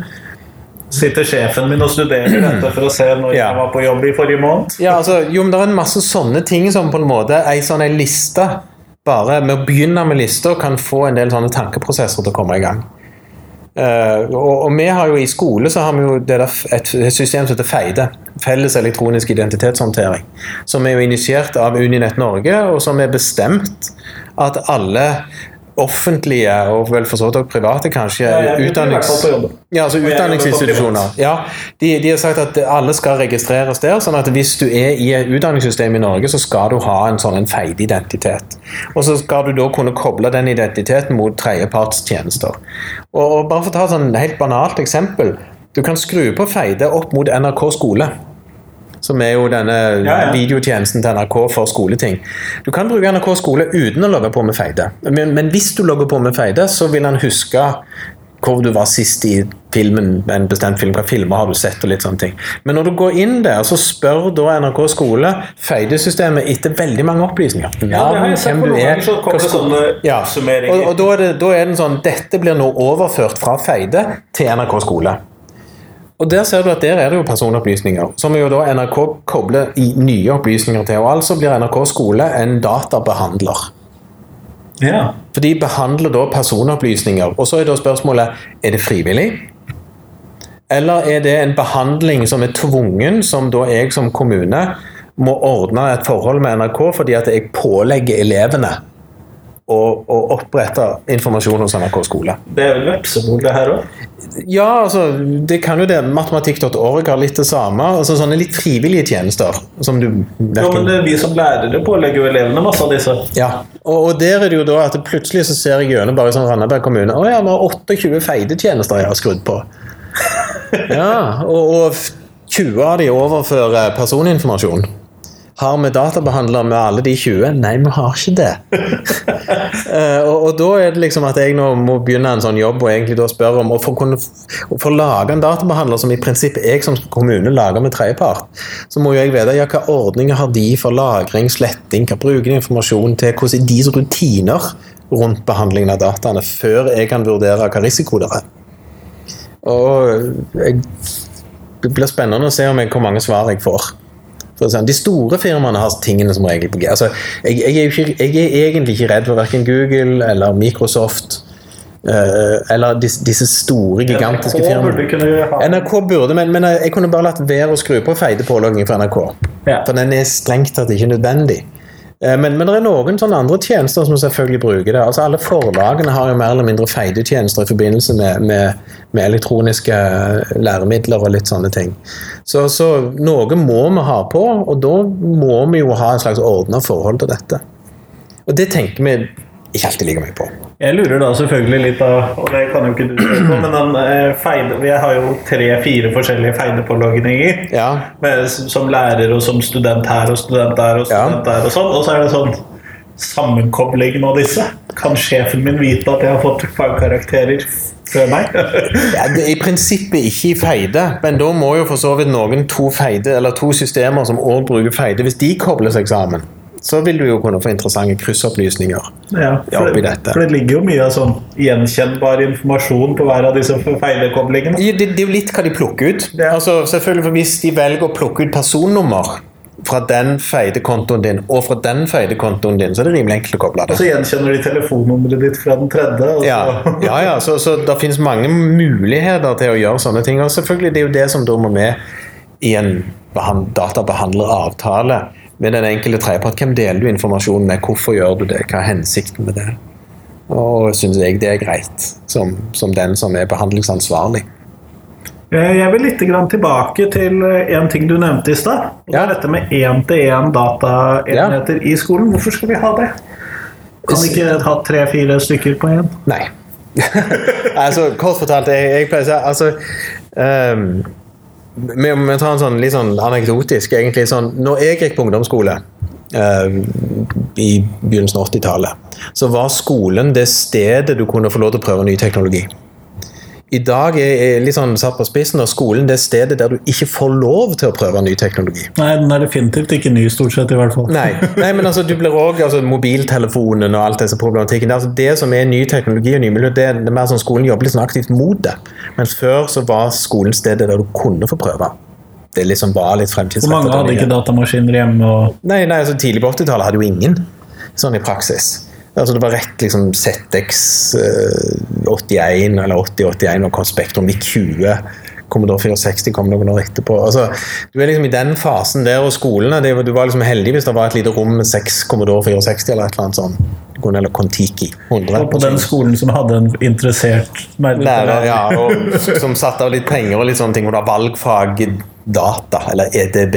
Sitter sjefen min og studerer dette for å se når ja. jeg var på jobb i forrige måned? Ja, altså, jo, men Det er en masse sånne ting som på en måte ei sånn liste Bare med å begynne med lista kan få en del sånne tankeprosesser til å komme i gang. Uh, og, og, vi har jo I skole så har vi jo et, system som heter FEIDE. Felles elektronisk identitetshåndtering. Som er jo initiert av Uninett Norge, og som er bestemt at alle offentlige, og vel for så vidt private, kanskje, ja, utdannings, ja, altså utdanningsinstitusjoner. Ja, de, de, har sagt at alle skal registreres der. sånn at hvis du er i et utdanningssystem i Norge, så skal du ha en sånn en feid identitet. Og så skal du da kunne koble den identiteten mot tredjepartstjenester. Og, og bare for å ta et sånn helt banalt eksempel. Du kan skru på Feide opp mot NRK skole som er jo denne ja, ja. videotjenesten til NRK for skoleting. Du kan bruke NRK skole uten å logge på med Feide, men, men hvis du logger på med Feide, så vil han huske hvor du var sist i filmen, en bestemt film, hva filmer har du sett, og litt sånne ting. Men når du går inn der, så spør da NRK skole Feide-systemet etter veldig mange opplysninger. Navn, ja, hvem du er hva, ja. Og, og da, er det, da er den sånn Dette blir nå overført fra Feide til NRK skole. Og Der ser du at der er det jo personopplysninger, som jo da NRK kobler i nye opplysninger til. og Altså blir NRK skole en databehandler. Ja. For de behandler da personopplysninger. Og så er da spørsmålet er det frivillig. Eller er det en behandling som er tvungen, som da jeg som kommune må ordne et forhold med NRK fordi at jeg pålegger elevene å, å opprette informasjon hos NRK skole. Det er vel vepsebol, det her òg? Ja, altså, det kan jo det. Matematikk.org har litt det samme. altså Sånne litt frivillige tjenester. som du verken... Ja, men det er Vi som lærer det, pålegger jo elevene masse av disse. Ja, og, og, der er det jo da at plutselig så ser jeg gjennom bare sånn Randaberg kommune Å ja, vi har 28 feidetjenester jeg har skrudd på. ja, og, og 20 av de overfører personinformasjon. Har vi databehandler med alle de 20? Nei, vi har ikke det. uh, og, og, da er det liksom at jeg nå må begynne en sånn jobb og egentlig da spørre om å få, kunne, å lage en databehandler som i prinsippet jeg som kommune lager med tredjepart, så må jo jeg vite ja, hva ordninger har de for lagring, sletting, hva bruker de informasjon til, hvordan er deres rutiner rundt behandlingen av dataene, før jeg kan vurdere hva risiko det er. Og jeg, det blir spennende å se om jeg, hvor mange svar jeg får. De store firmaene har tingene som regel på G. Altså, jeg, jeg, er ikke, jeg, er egentlig ikke redd for verken Google eller Microsoft. Uh, eller disse, disse, store, gigantiske firmaene. NRK burde, men, men, jeg kunne bare latt være å skru på feide pålogging for NRK. Ja. For den er strengt tatt ikke nødvendig. Uh, men, men, det er noen sånne andre tjenester som selvfølgelig bruker det. Altså Alle forlagene har jo mer eller mindre feidetjenester i forbindelse med, med, med, elektroniske læremidler og litt sånne ting. Så, så, noe må vi ha på, og da må vi jo ha en slags ordna forhold til dette. Og det tenker vi ikke alltid like mye på. Jeg lurer da selvfølgelig litt av, og det kan jo ikke du se på, men den eh, feide, vi har jo tre-fire forskjellige feidepålogninger. Ja. som lærer og som student her og student der og student ja. der og sånn. Og så er det sånn sammenkobling av disse. Kan sjefen min vite at jeg har fått fagkarakterer før meg. Ja, det er I prinsippet ikke i feide, men da må jo for så vidt noen to feide, eller to systemer som òg bruker feide, hvis de kobler seg sammen, så vil du jo kunne få interessante kryssopplysninger. Ja, for, det, for det ligger jo mye av sånn gjenkjennbar informasjon på hver av disse feilekoblingene. Ja, Det, det er jo litt hva de plukker ut. Ja. Altså, selvfølgelig Hvis de velger å plukke ut personnummer fra den feide kontoen din og fra den feide kontoen din, så er det rimelig enkelt å koble det. Og så gjenkjenner de telefonnummeret ditt fra den tredje. Ja, ja, ja så, så det finnes mange muligheter til å gjøre sånne ting. Og selvfølgelig, det er jo det som da må med i en databehandleravtale med den enkelte tredjepart. Hvem deler du informasjon med, hvorfor gjør du det, hva er hensikten med det? Og syns jeg det er greit, som, som den som er behandlingsansvarlig. Eh, Jeg vil litt grann tilbake til eh, en ting du nevnte i stad. Ja. dette med én-til-én dataenheter i skolen. Hvorfor skal vi ha det? Kan vi ikke ha tre-fire stykker på én? Nei. altså, kort fortalt, jeg, jeg pleier å si altså, um, vi, må tar en sånn litt sånn anekdotisk, egentlig sånn Når jeg gikk på ungdomsskole eh, i begynnelsen av 80-tallet, så var skolen det stedet du kunne få lov til å prøve ny teknologi. I dag er litt sånn satt på spissen, og skolen det stedet der du ikke får lov til å prøve ny teknologi. Nei, den er definitivt ikke ny, stort sett i hvert fall. Nei, nei men altså, du blir også, altså, mobiltelefonen og alt disse problematikken. Altså, det som er ny teknologi og ny miljø, det, er- det er mer sånn skolen jobber litt sånn aktivt mot det. Mens før så var skolen stedet der du kunne få prøve. Det liksom var litt For mange hadde ikke datamaskiner hjemme. og Nei, nei, altså Tidlig på 80-tallet hadde jo ingen sånn i praksis. Altså Det var rett liksom ZX eh, 81 eller 8081 og kom Spektrum i 20. Commodore 64 kom noen år etterpå. Altså, du er liksom i den fasen der, og skolene det, Du var liksom heldig hvis det var et lite rom med seks Commodore 64 eller et eller annet sånt. Eller Kon-Tiki. Og på den skolen som hadde en interessert Lærer, ja, og som satte av litt penger og litt sånne ting, hvor det var valgfag data, eller EDB.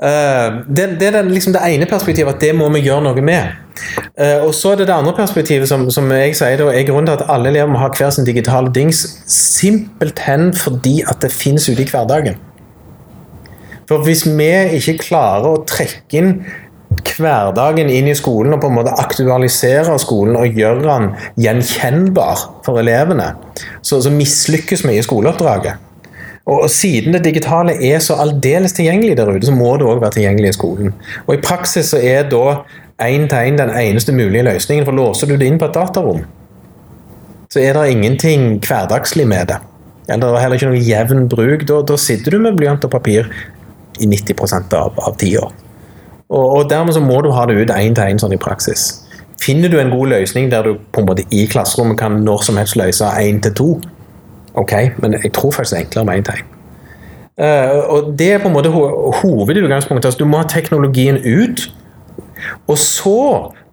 Uh, det, det er den, liksom det ene perspektivet, at det må vi gjøre noe med. Eh, og så er det det andre perspektivet, som, som jeg sier, da, er grunnen til at alle elever må ha hver sin digitale dings, simpelthen fordi at det finnes ute i hverdagen. For hvis vi ikke klarer å trekke inn hverdagen inn i skolen og på en måte aktualisere skolen og gjøre den gjenkjennbar for elevene, så, så mislykkes vi i skoleoppdraget. Og, og siden det digitale er så aldeles tilgjengelig der ute, så må det òg være tilgjengelig i skolen. Og i praksis så er da én til én den eneste mulige løsningen, for låser du det inn på et datarom, så er det ingenting hverdagslig med det. Eller det er heller ikke noe jevn bruk. Da, da sitter du med blyant og papir i 90% av, av tida. Og, og dermed så må du ha det ut én til én sånn i praksis. Finner du en god løsning der du på en måte i klasserommet kan når som helst løse én til to, ok, men jeg tror faktisk det er enklere med én til én. Uh, og det er på en måte ho hovedutgangspunktet. Altså, du må ha teknologien ut. Og så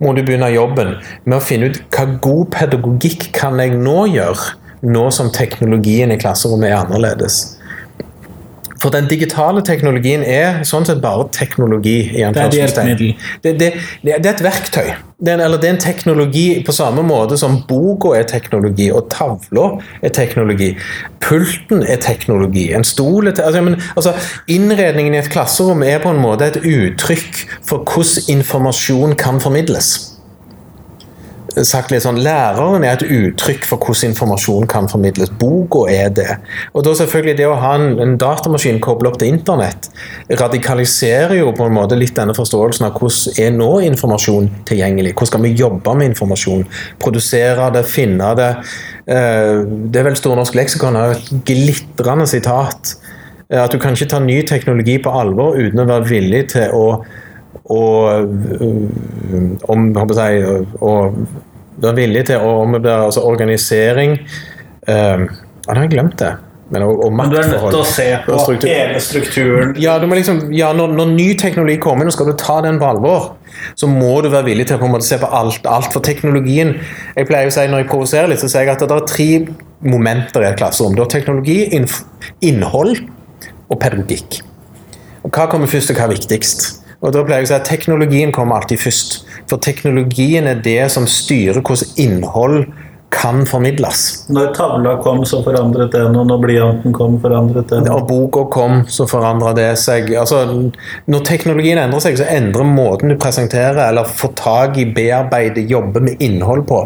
må du begynne jobben med å finne ut hva god pedagogikk kan jeg nå gjøre, nå som teknologien i klasserommet er annerledes. For den digitale teknologien er sånn sett bare teknologi. i Det er et Det, det, det er et verktøy. Det er, en- eller det er en teknologi på samme måte som boka er teknologi, og tavla er teknologi. Pulten er teknologi. En stol er te altså, men, altså, Innredningen i et klasserom er på en måte et uttrykk for hvordan informasjon kan formidles sagt litt sånn, Læreren er et uttrykk for hvordan informasjon kan formidles. Boka er det. Og da selvfølgelig det å ha en, en datamaskin koblet opp til internett radikaliserer jo på en måte litt denne forståelsen av hvordan er nå informasjon tilgjengelig. Hvordan skal vi jobbe med informasjon? Produsere det, finne det. Eh, Det er vel Store norsk leksikon har et glitrende sitat. eh, At du kan ikke ta ny teknologi på alvor uten å være villig til å og øh, om håper jeg, å, er villig til å om det blir altså organisering øh, Ja, nå har glemt det. Men, og, og Men du er nødt til å se på struktur. hele strukturen. Ja, du liksom, ja når, når ny teknologi kommer inn, og skal du ta den på alvor, så må du være villig til å på se på alt. alt for teknologien Jeg pleier å si når jeg provoserer litt, så sier jeg at det er tre momenter i et klasserom. Du har teknologi, innhold og pedagogikk. Og Hva kommer først, og hva er viktigst? Og da pleier jeg å si at Teknologien kommer alltid først. For teknologien er det som styrer hvordan innhold kan formidles. Når tavla kom, så forandret det og når blyanten kom, forandret det noe. Og boka kom, så forandra det seg. Altså, når teknologien endrer seg, så endrer måten du presenterer eller får tak i, bearbeider, jobber med innhold på,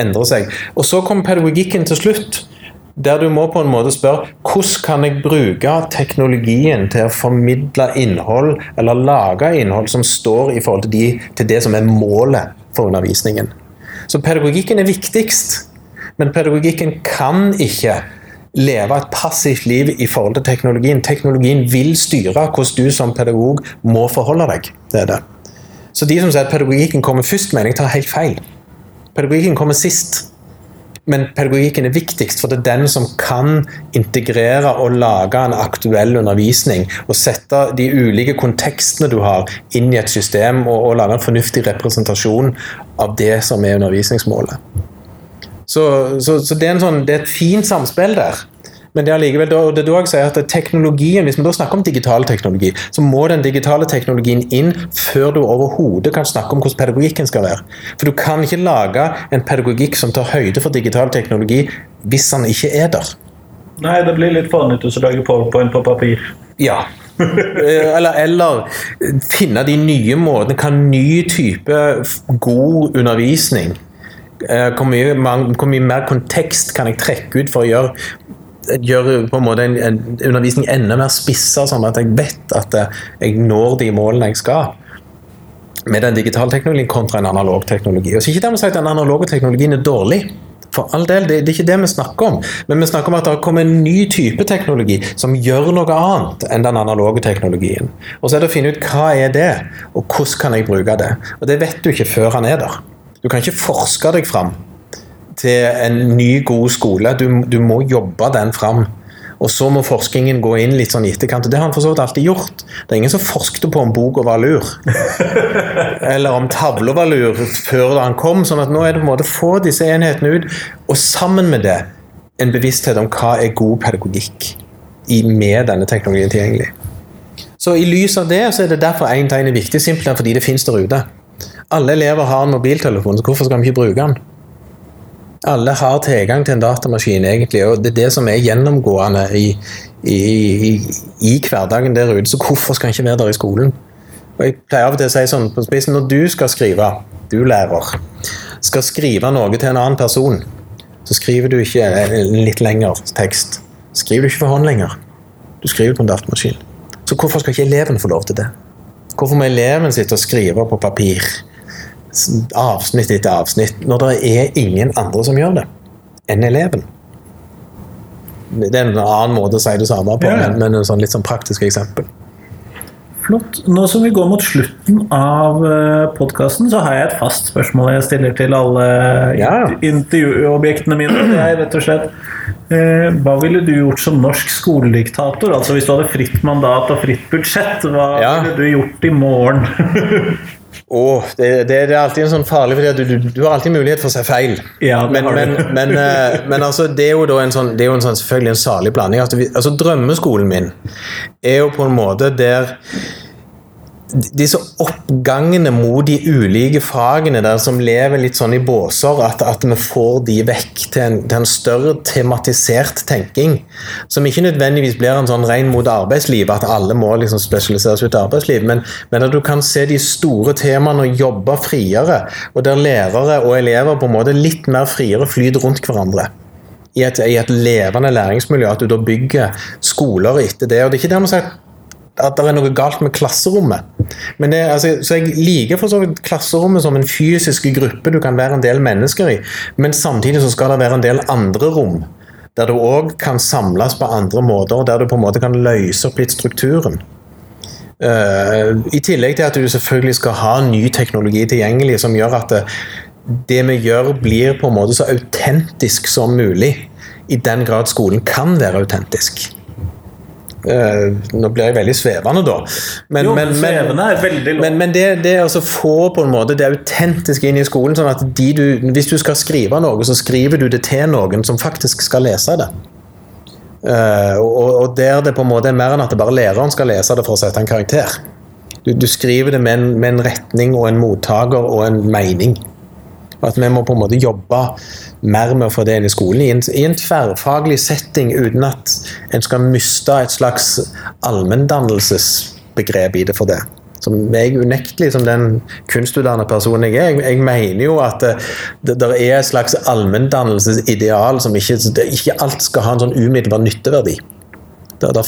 endrer seg. Og så kom pedagogikken til slutt. Der du må på en måte spørre hvordan kan jeg bruke teknologien til å formidle innhold, eller lage innhold som står i forhold til, de, til det som er målet for undervisningen. Så pedagogikken er viktigst, men pedagogikken kan ikke leve et passivt liv i forhold til teknologien. Teknologien vil styre hvordan du som pedagog må forholde deg til det. Så de som sier at pedagogikken kommer først, mener jeg tar helt feil. Pedagogikken kommer sist. Men pedagogikken er viktigst, for det er den som kan integrere og lage en aktuell undervisning. Og sette de ulike kontekstene du har, inn i et system og, og lage en fornuftig representasjon av det som er undervisningsmålet. Så, så, så det, er sånn, det, er et fint samspill der. Men det er likevel, og det du også sier at teknologien, hvis vi da snakker om digital teknologi, så må den digitale teknologien inn før du overhodet kan snakke om hvordan pedagogikken skal være. For du kan ikke lage en pedagogikk som tar høyde for digital teknologi hvis den ikke er der. Nei, det blir litt fånete å lage powerpoint på papir. Ja. eller, eller, finne de nye måtene. Hva ny type god undervisning eh, hvor mye, hvor mye, mer kontekst kan jeg trekke ut for å gjøre gjør på en måte en, en undervisning enda mer spissa, sånn at jeg vet at eh, jeg når de målene jeg skal. Med den digitale teknologien kontra en analog teknologi. Og så ikke dermed sagt at den analoge teknologien er dårlig. For all del, det, det, er ikke det vi snakker om. Men vi snakker om at det har kommet en ny type teknologi som gjør noe annet enn den analoge teknologien. Og så er det å finne ut hva er det, og hvordan kan jeg bruke det. Og det vet du ikke før han er der. Du kan ikke forske deg fram til en ny, god skole. Du, du må jobbe den fram. Og så må forskningen gå inn litt sånn i etterkant. og Det har han for så vidt alltid gjort. Det er ingen som forskte på om boka var lur. Eller om tavla var lur før han kom. sånn at nå er det på en måte å få disse enhetene ut, og sammen med det en bevissthet om hva er god pedagogikk i, med denne teknologien tilgjengelig. Så i lys av det så er det derfor én tegn er viktig, simpelthen fordi det finnes der ute. Alle elever har en mobiltelefon, så hvorfor skal vi ikke bruke den? Alle har tilgang til en datamaskin, egentlig, og det er det som er gjennomgående i, i, i, i hverdagen der ute. Så hvorfor skal en ikke være der i skolen? Og Jeg pleier av og til å si sånn på spissen når du skal skrive, du lærer, skal skrive noe til en annen person, så skriver du ikke en litt lengre tekst. Skriver du ikke for hånd lenger. Du skriver på en datamaskin. Så hvorfor skal ikke eleven få lov til det? Hvorfor må eleven sitte og skrive på papir? Avsnitt etter avsnitt, når det er ingen andre som gjør det enn eleven. Det er en annen måte å si det samme på, ja. men, men en sånn litt sånn praktisk eksempel. Flott. Nå som vi går mot slutten av eh, podkasten, så har jeg et fast spørsmål jeg stiller til alle ja. intervjuobjektene mine. Det er rett og slett eh, Hva ville du gjort som norsk skolediktator? Altså Hvis du hadde fritt mandat og fritt budsjett, hva ja. ville du gjort i morgen? Oh, det, det, det, er alltid en sånn farlig, for du, du, du, har alltid mulighet for å si feil. Ja, men, men, men, uh, men, altså, det er jo da en sånn, det er jo en sånn, selvfølgelig en salig blanding. Altså, vi, altså, Drømmeskolen min er jo på en måte der disse oppgangene mot de ulike fagene der som lever litt sånn i båser, at, at vi får de vekk til en, til en, større tematisert tenking. Som ikke nødvendigvis blir en sånn ren mot arbeidsliv, at alle må liksom spesialiseres ut i arbeidsliv, men, men, at du kan se de store temaene og jobbe friere, og der lærere og elever på en måte litt mer friere flyter rundt hverandre. I et, I et levende læringsmiljø, at du da bygger skoler etter det. og det er ikke det å si at det er noe galt med klasserommet. Det, altså, så Jeg liker for så vidt klasserommet som en fysisk gruppe du kan være en del mennesker i, men samtidig så skal det være en del andre rom. Der du òg kan samles på andre måter, og der du på en måte kan løse opp litt strukturen. Uh, I tillegg til at du selvfølgelig skal ha ny teknologi tilgjengelig som gjør at det, det vi gjør, blir på en måte så autentisk som mulig. I den grad skolen kan være autentisk. Uh, nå blir jeg veldig svevende, da. Men, jo, men, svevende er veldig lov. Men, men det, det å få på en måte det autentiske inn i skolen, sånn at de du, hvis du skal skrive noe, så skriver du det til noen som faktisk skal lese det. Uh, og, og, der det på en måte er mer enn at det bare læreren skal lese det for å sette en karakter. Du, du skriver det med en, med en retning og en mottaker og en mening. At vi må på en måte jobbe mer med å i skolen, i en, i en tverrfaglig setting, uten at en skal miste et slags allmenndannelsesbegrep i det for det. Som jeg unektelig, som den kunstutdannede personen jeg er, jeg, jeg mener jo at det, det, det er et slags allmenndannelsesideal som ikke, ikke alt skal ha en sånn umiddelbar nytteverdi. Der, der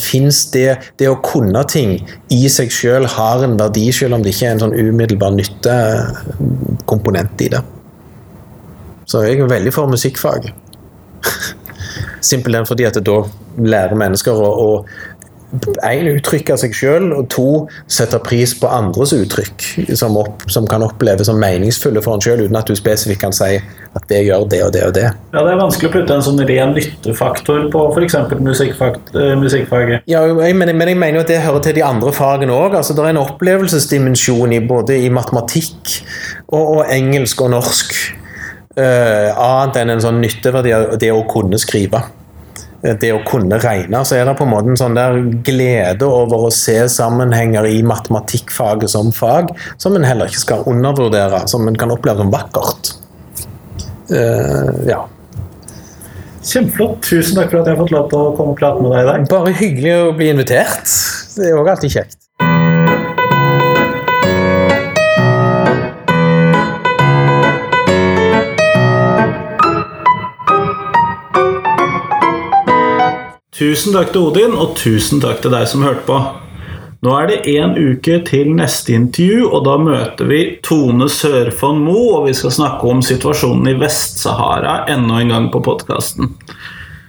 det, det å kunne ting i seg sjøl har en verdi, selv om det ikke er en sånn umiddelbar nyttekomponent i det. Så jeg er veldig for musikkfag. Simpelthen fordi at da lærer mennesker å, å en, uttrykke seg sjøl, og to, sette pris på andres uttrykk, som, opp, som kan oppleves som meningsfulle for en sjøl, uten at du spesifikt kan si at det gjør det og det og det. Ja, Det er vanskelig å putte en sånn ren nyttefaktor på f.eks. musikkfaget. Ja, men, men, jeg mener at det hører til de andre fagene òg. Altså, det er en opplevelsesdimensjon i, både i matematikk og, og engelsk og norsk. Uh, annet enn en sånn nytteverdi av det å kunne skrive. Det å kunne regne, så er det på en måte en sånn der glede over å se sammenhenger i matematikkfaget som fag, som en heller ikke skal undervurdere, som en kan oppleve som vakkert. Uh, ja. Kjempeflott. Tusen takk for at jeg har fått lov til å komme og prate med deg i dag. Bare hyggelig å bli invitert. Det er òg alltid kjekt. Tusen takk til Odin, og tusen takk til deg som hørte på. Nå er det én uke til neste intervju, og da møter vi Tone Sørfonn Mo, og vi skal snakke om situasjonen i Vest-Sahara enda en gang på podkasten.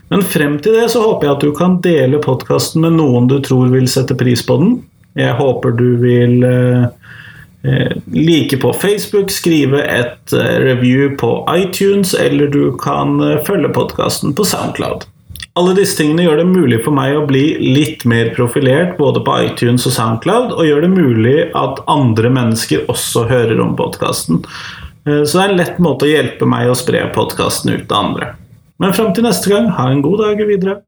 Men frem til det så håper jeg at du kan dele podkasten med noen du tror vil sette pris på den. Jeg håper du vil eh, eh like på Facebook, skrive et eh, review på iTunes, eller du kan følge podkasten på Soundcloud. Alle disse tingene gjør det mulig for meg å bli litt mer profilert både på iTunes og Soundcloud, og gjør det mulig at andre mennesker også hører om podkasten. Så det er en lett måte å hjelpe meg å spre podkasten ut til andre. Men fram til neste gang, ha en god dag videre.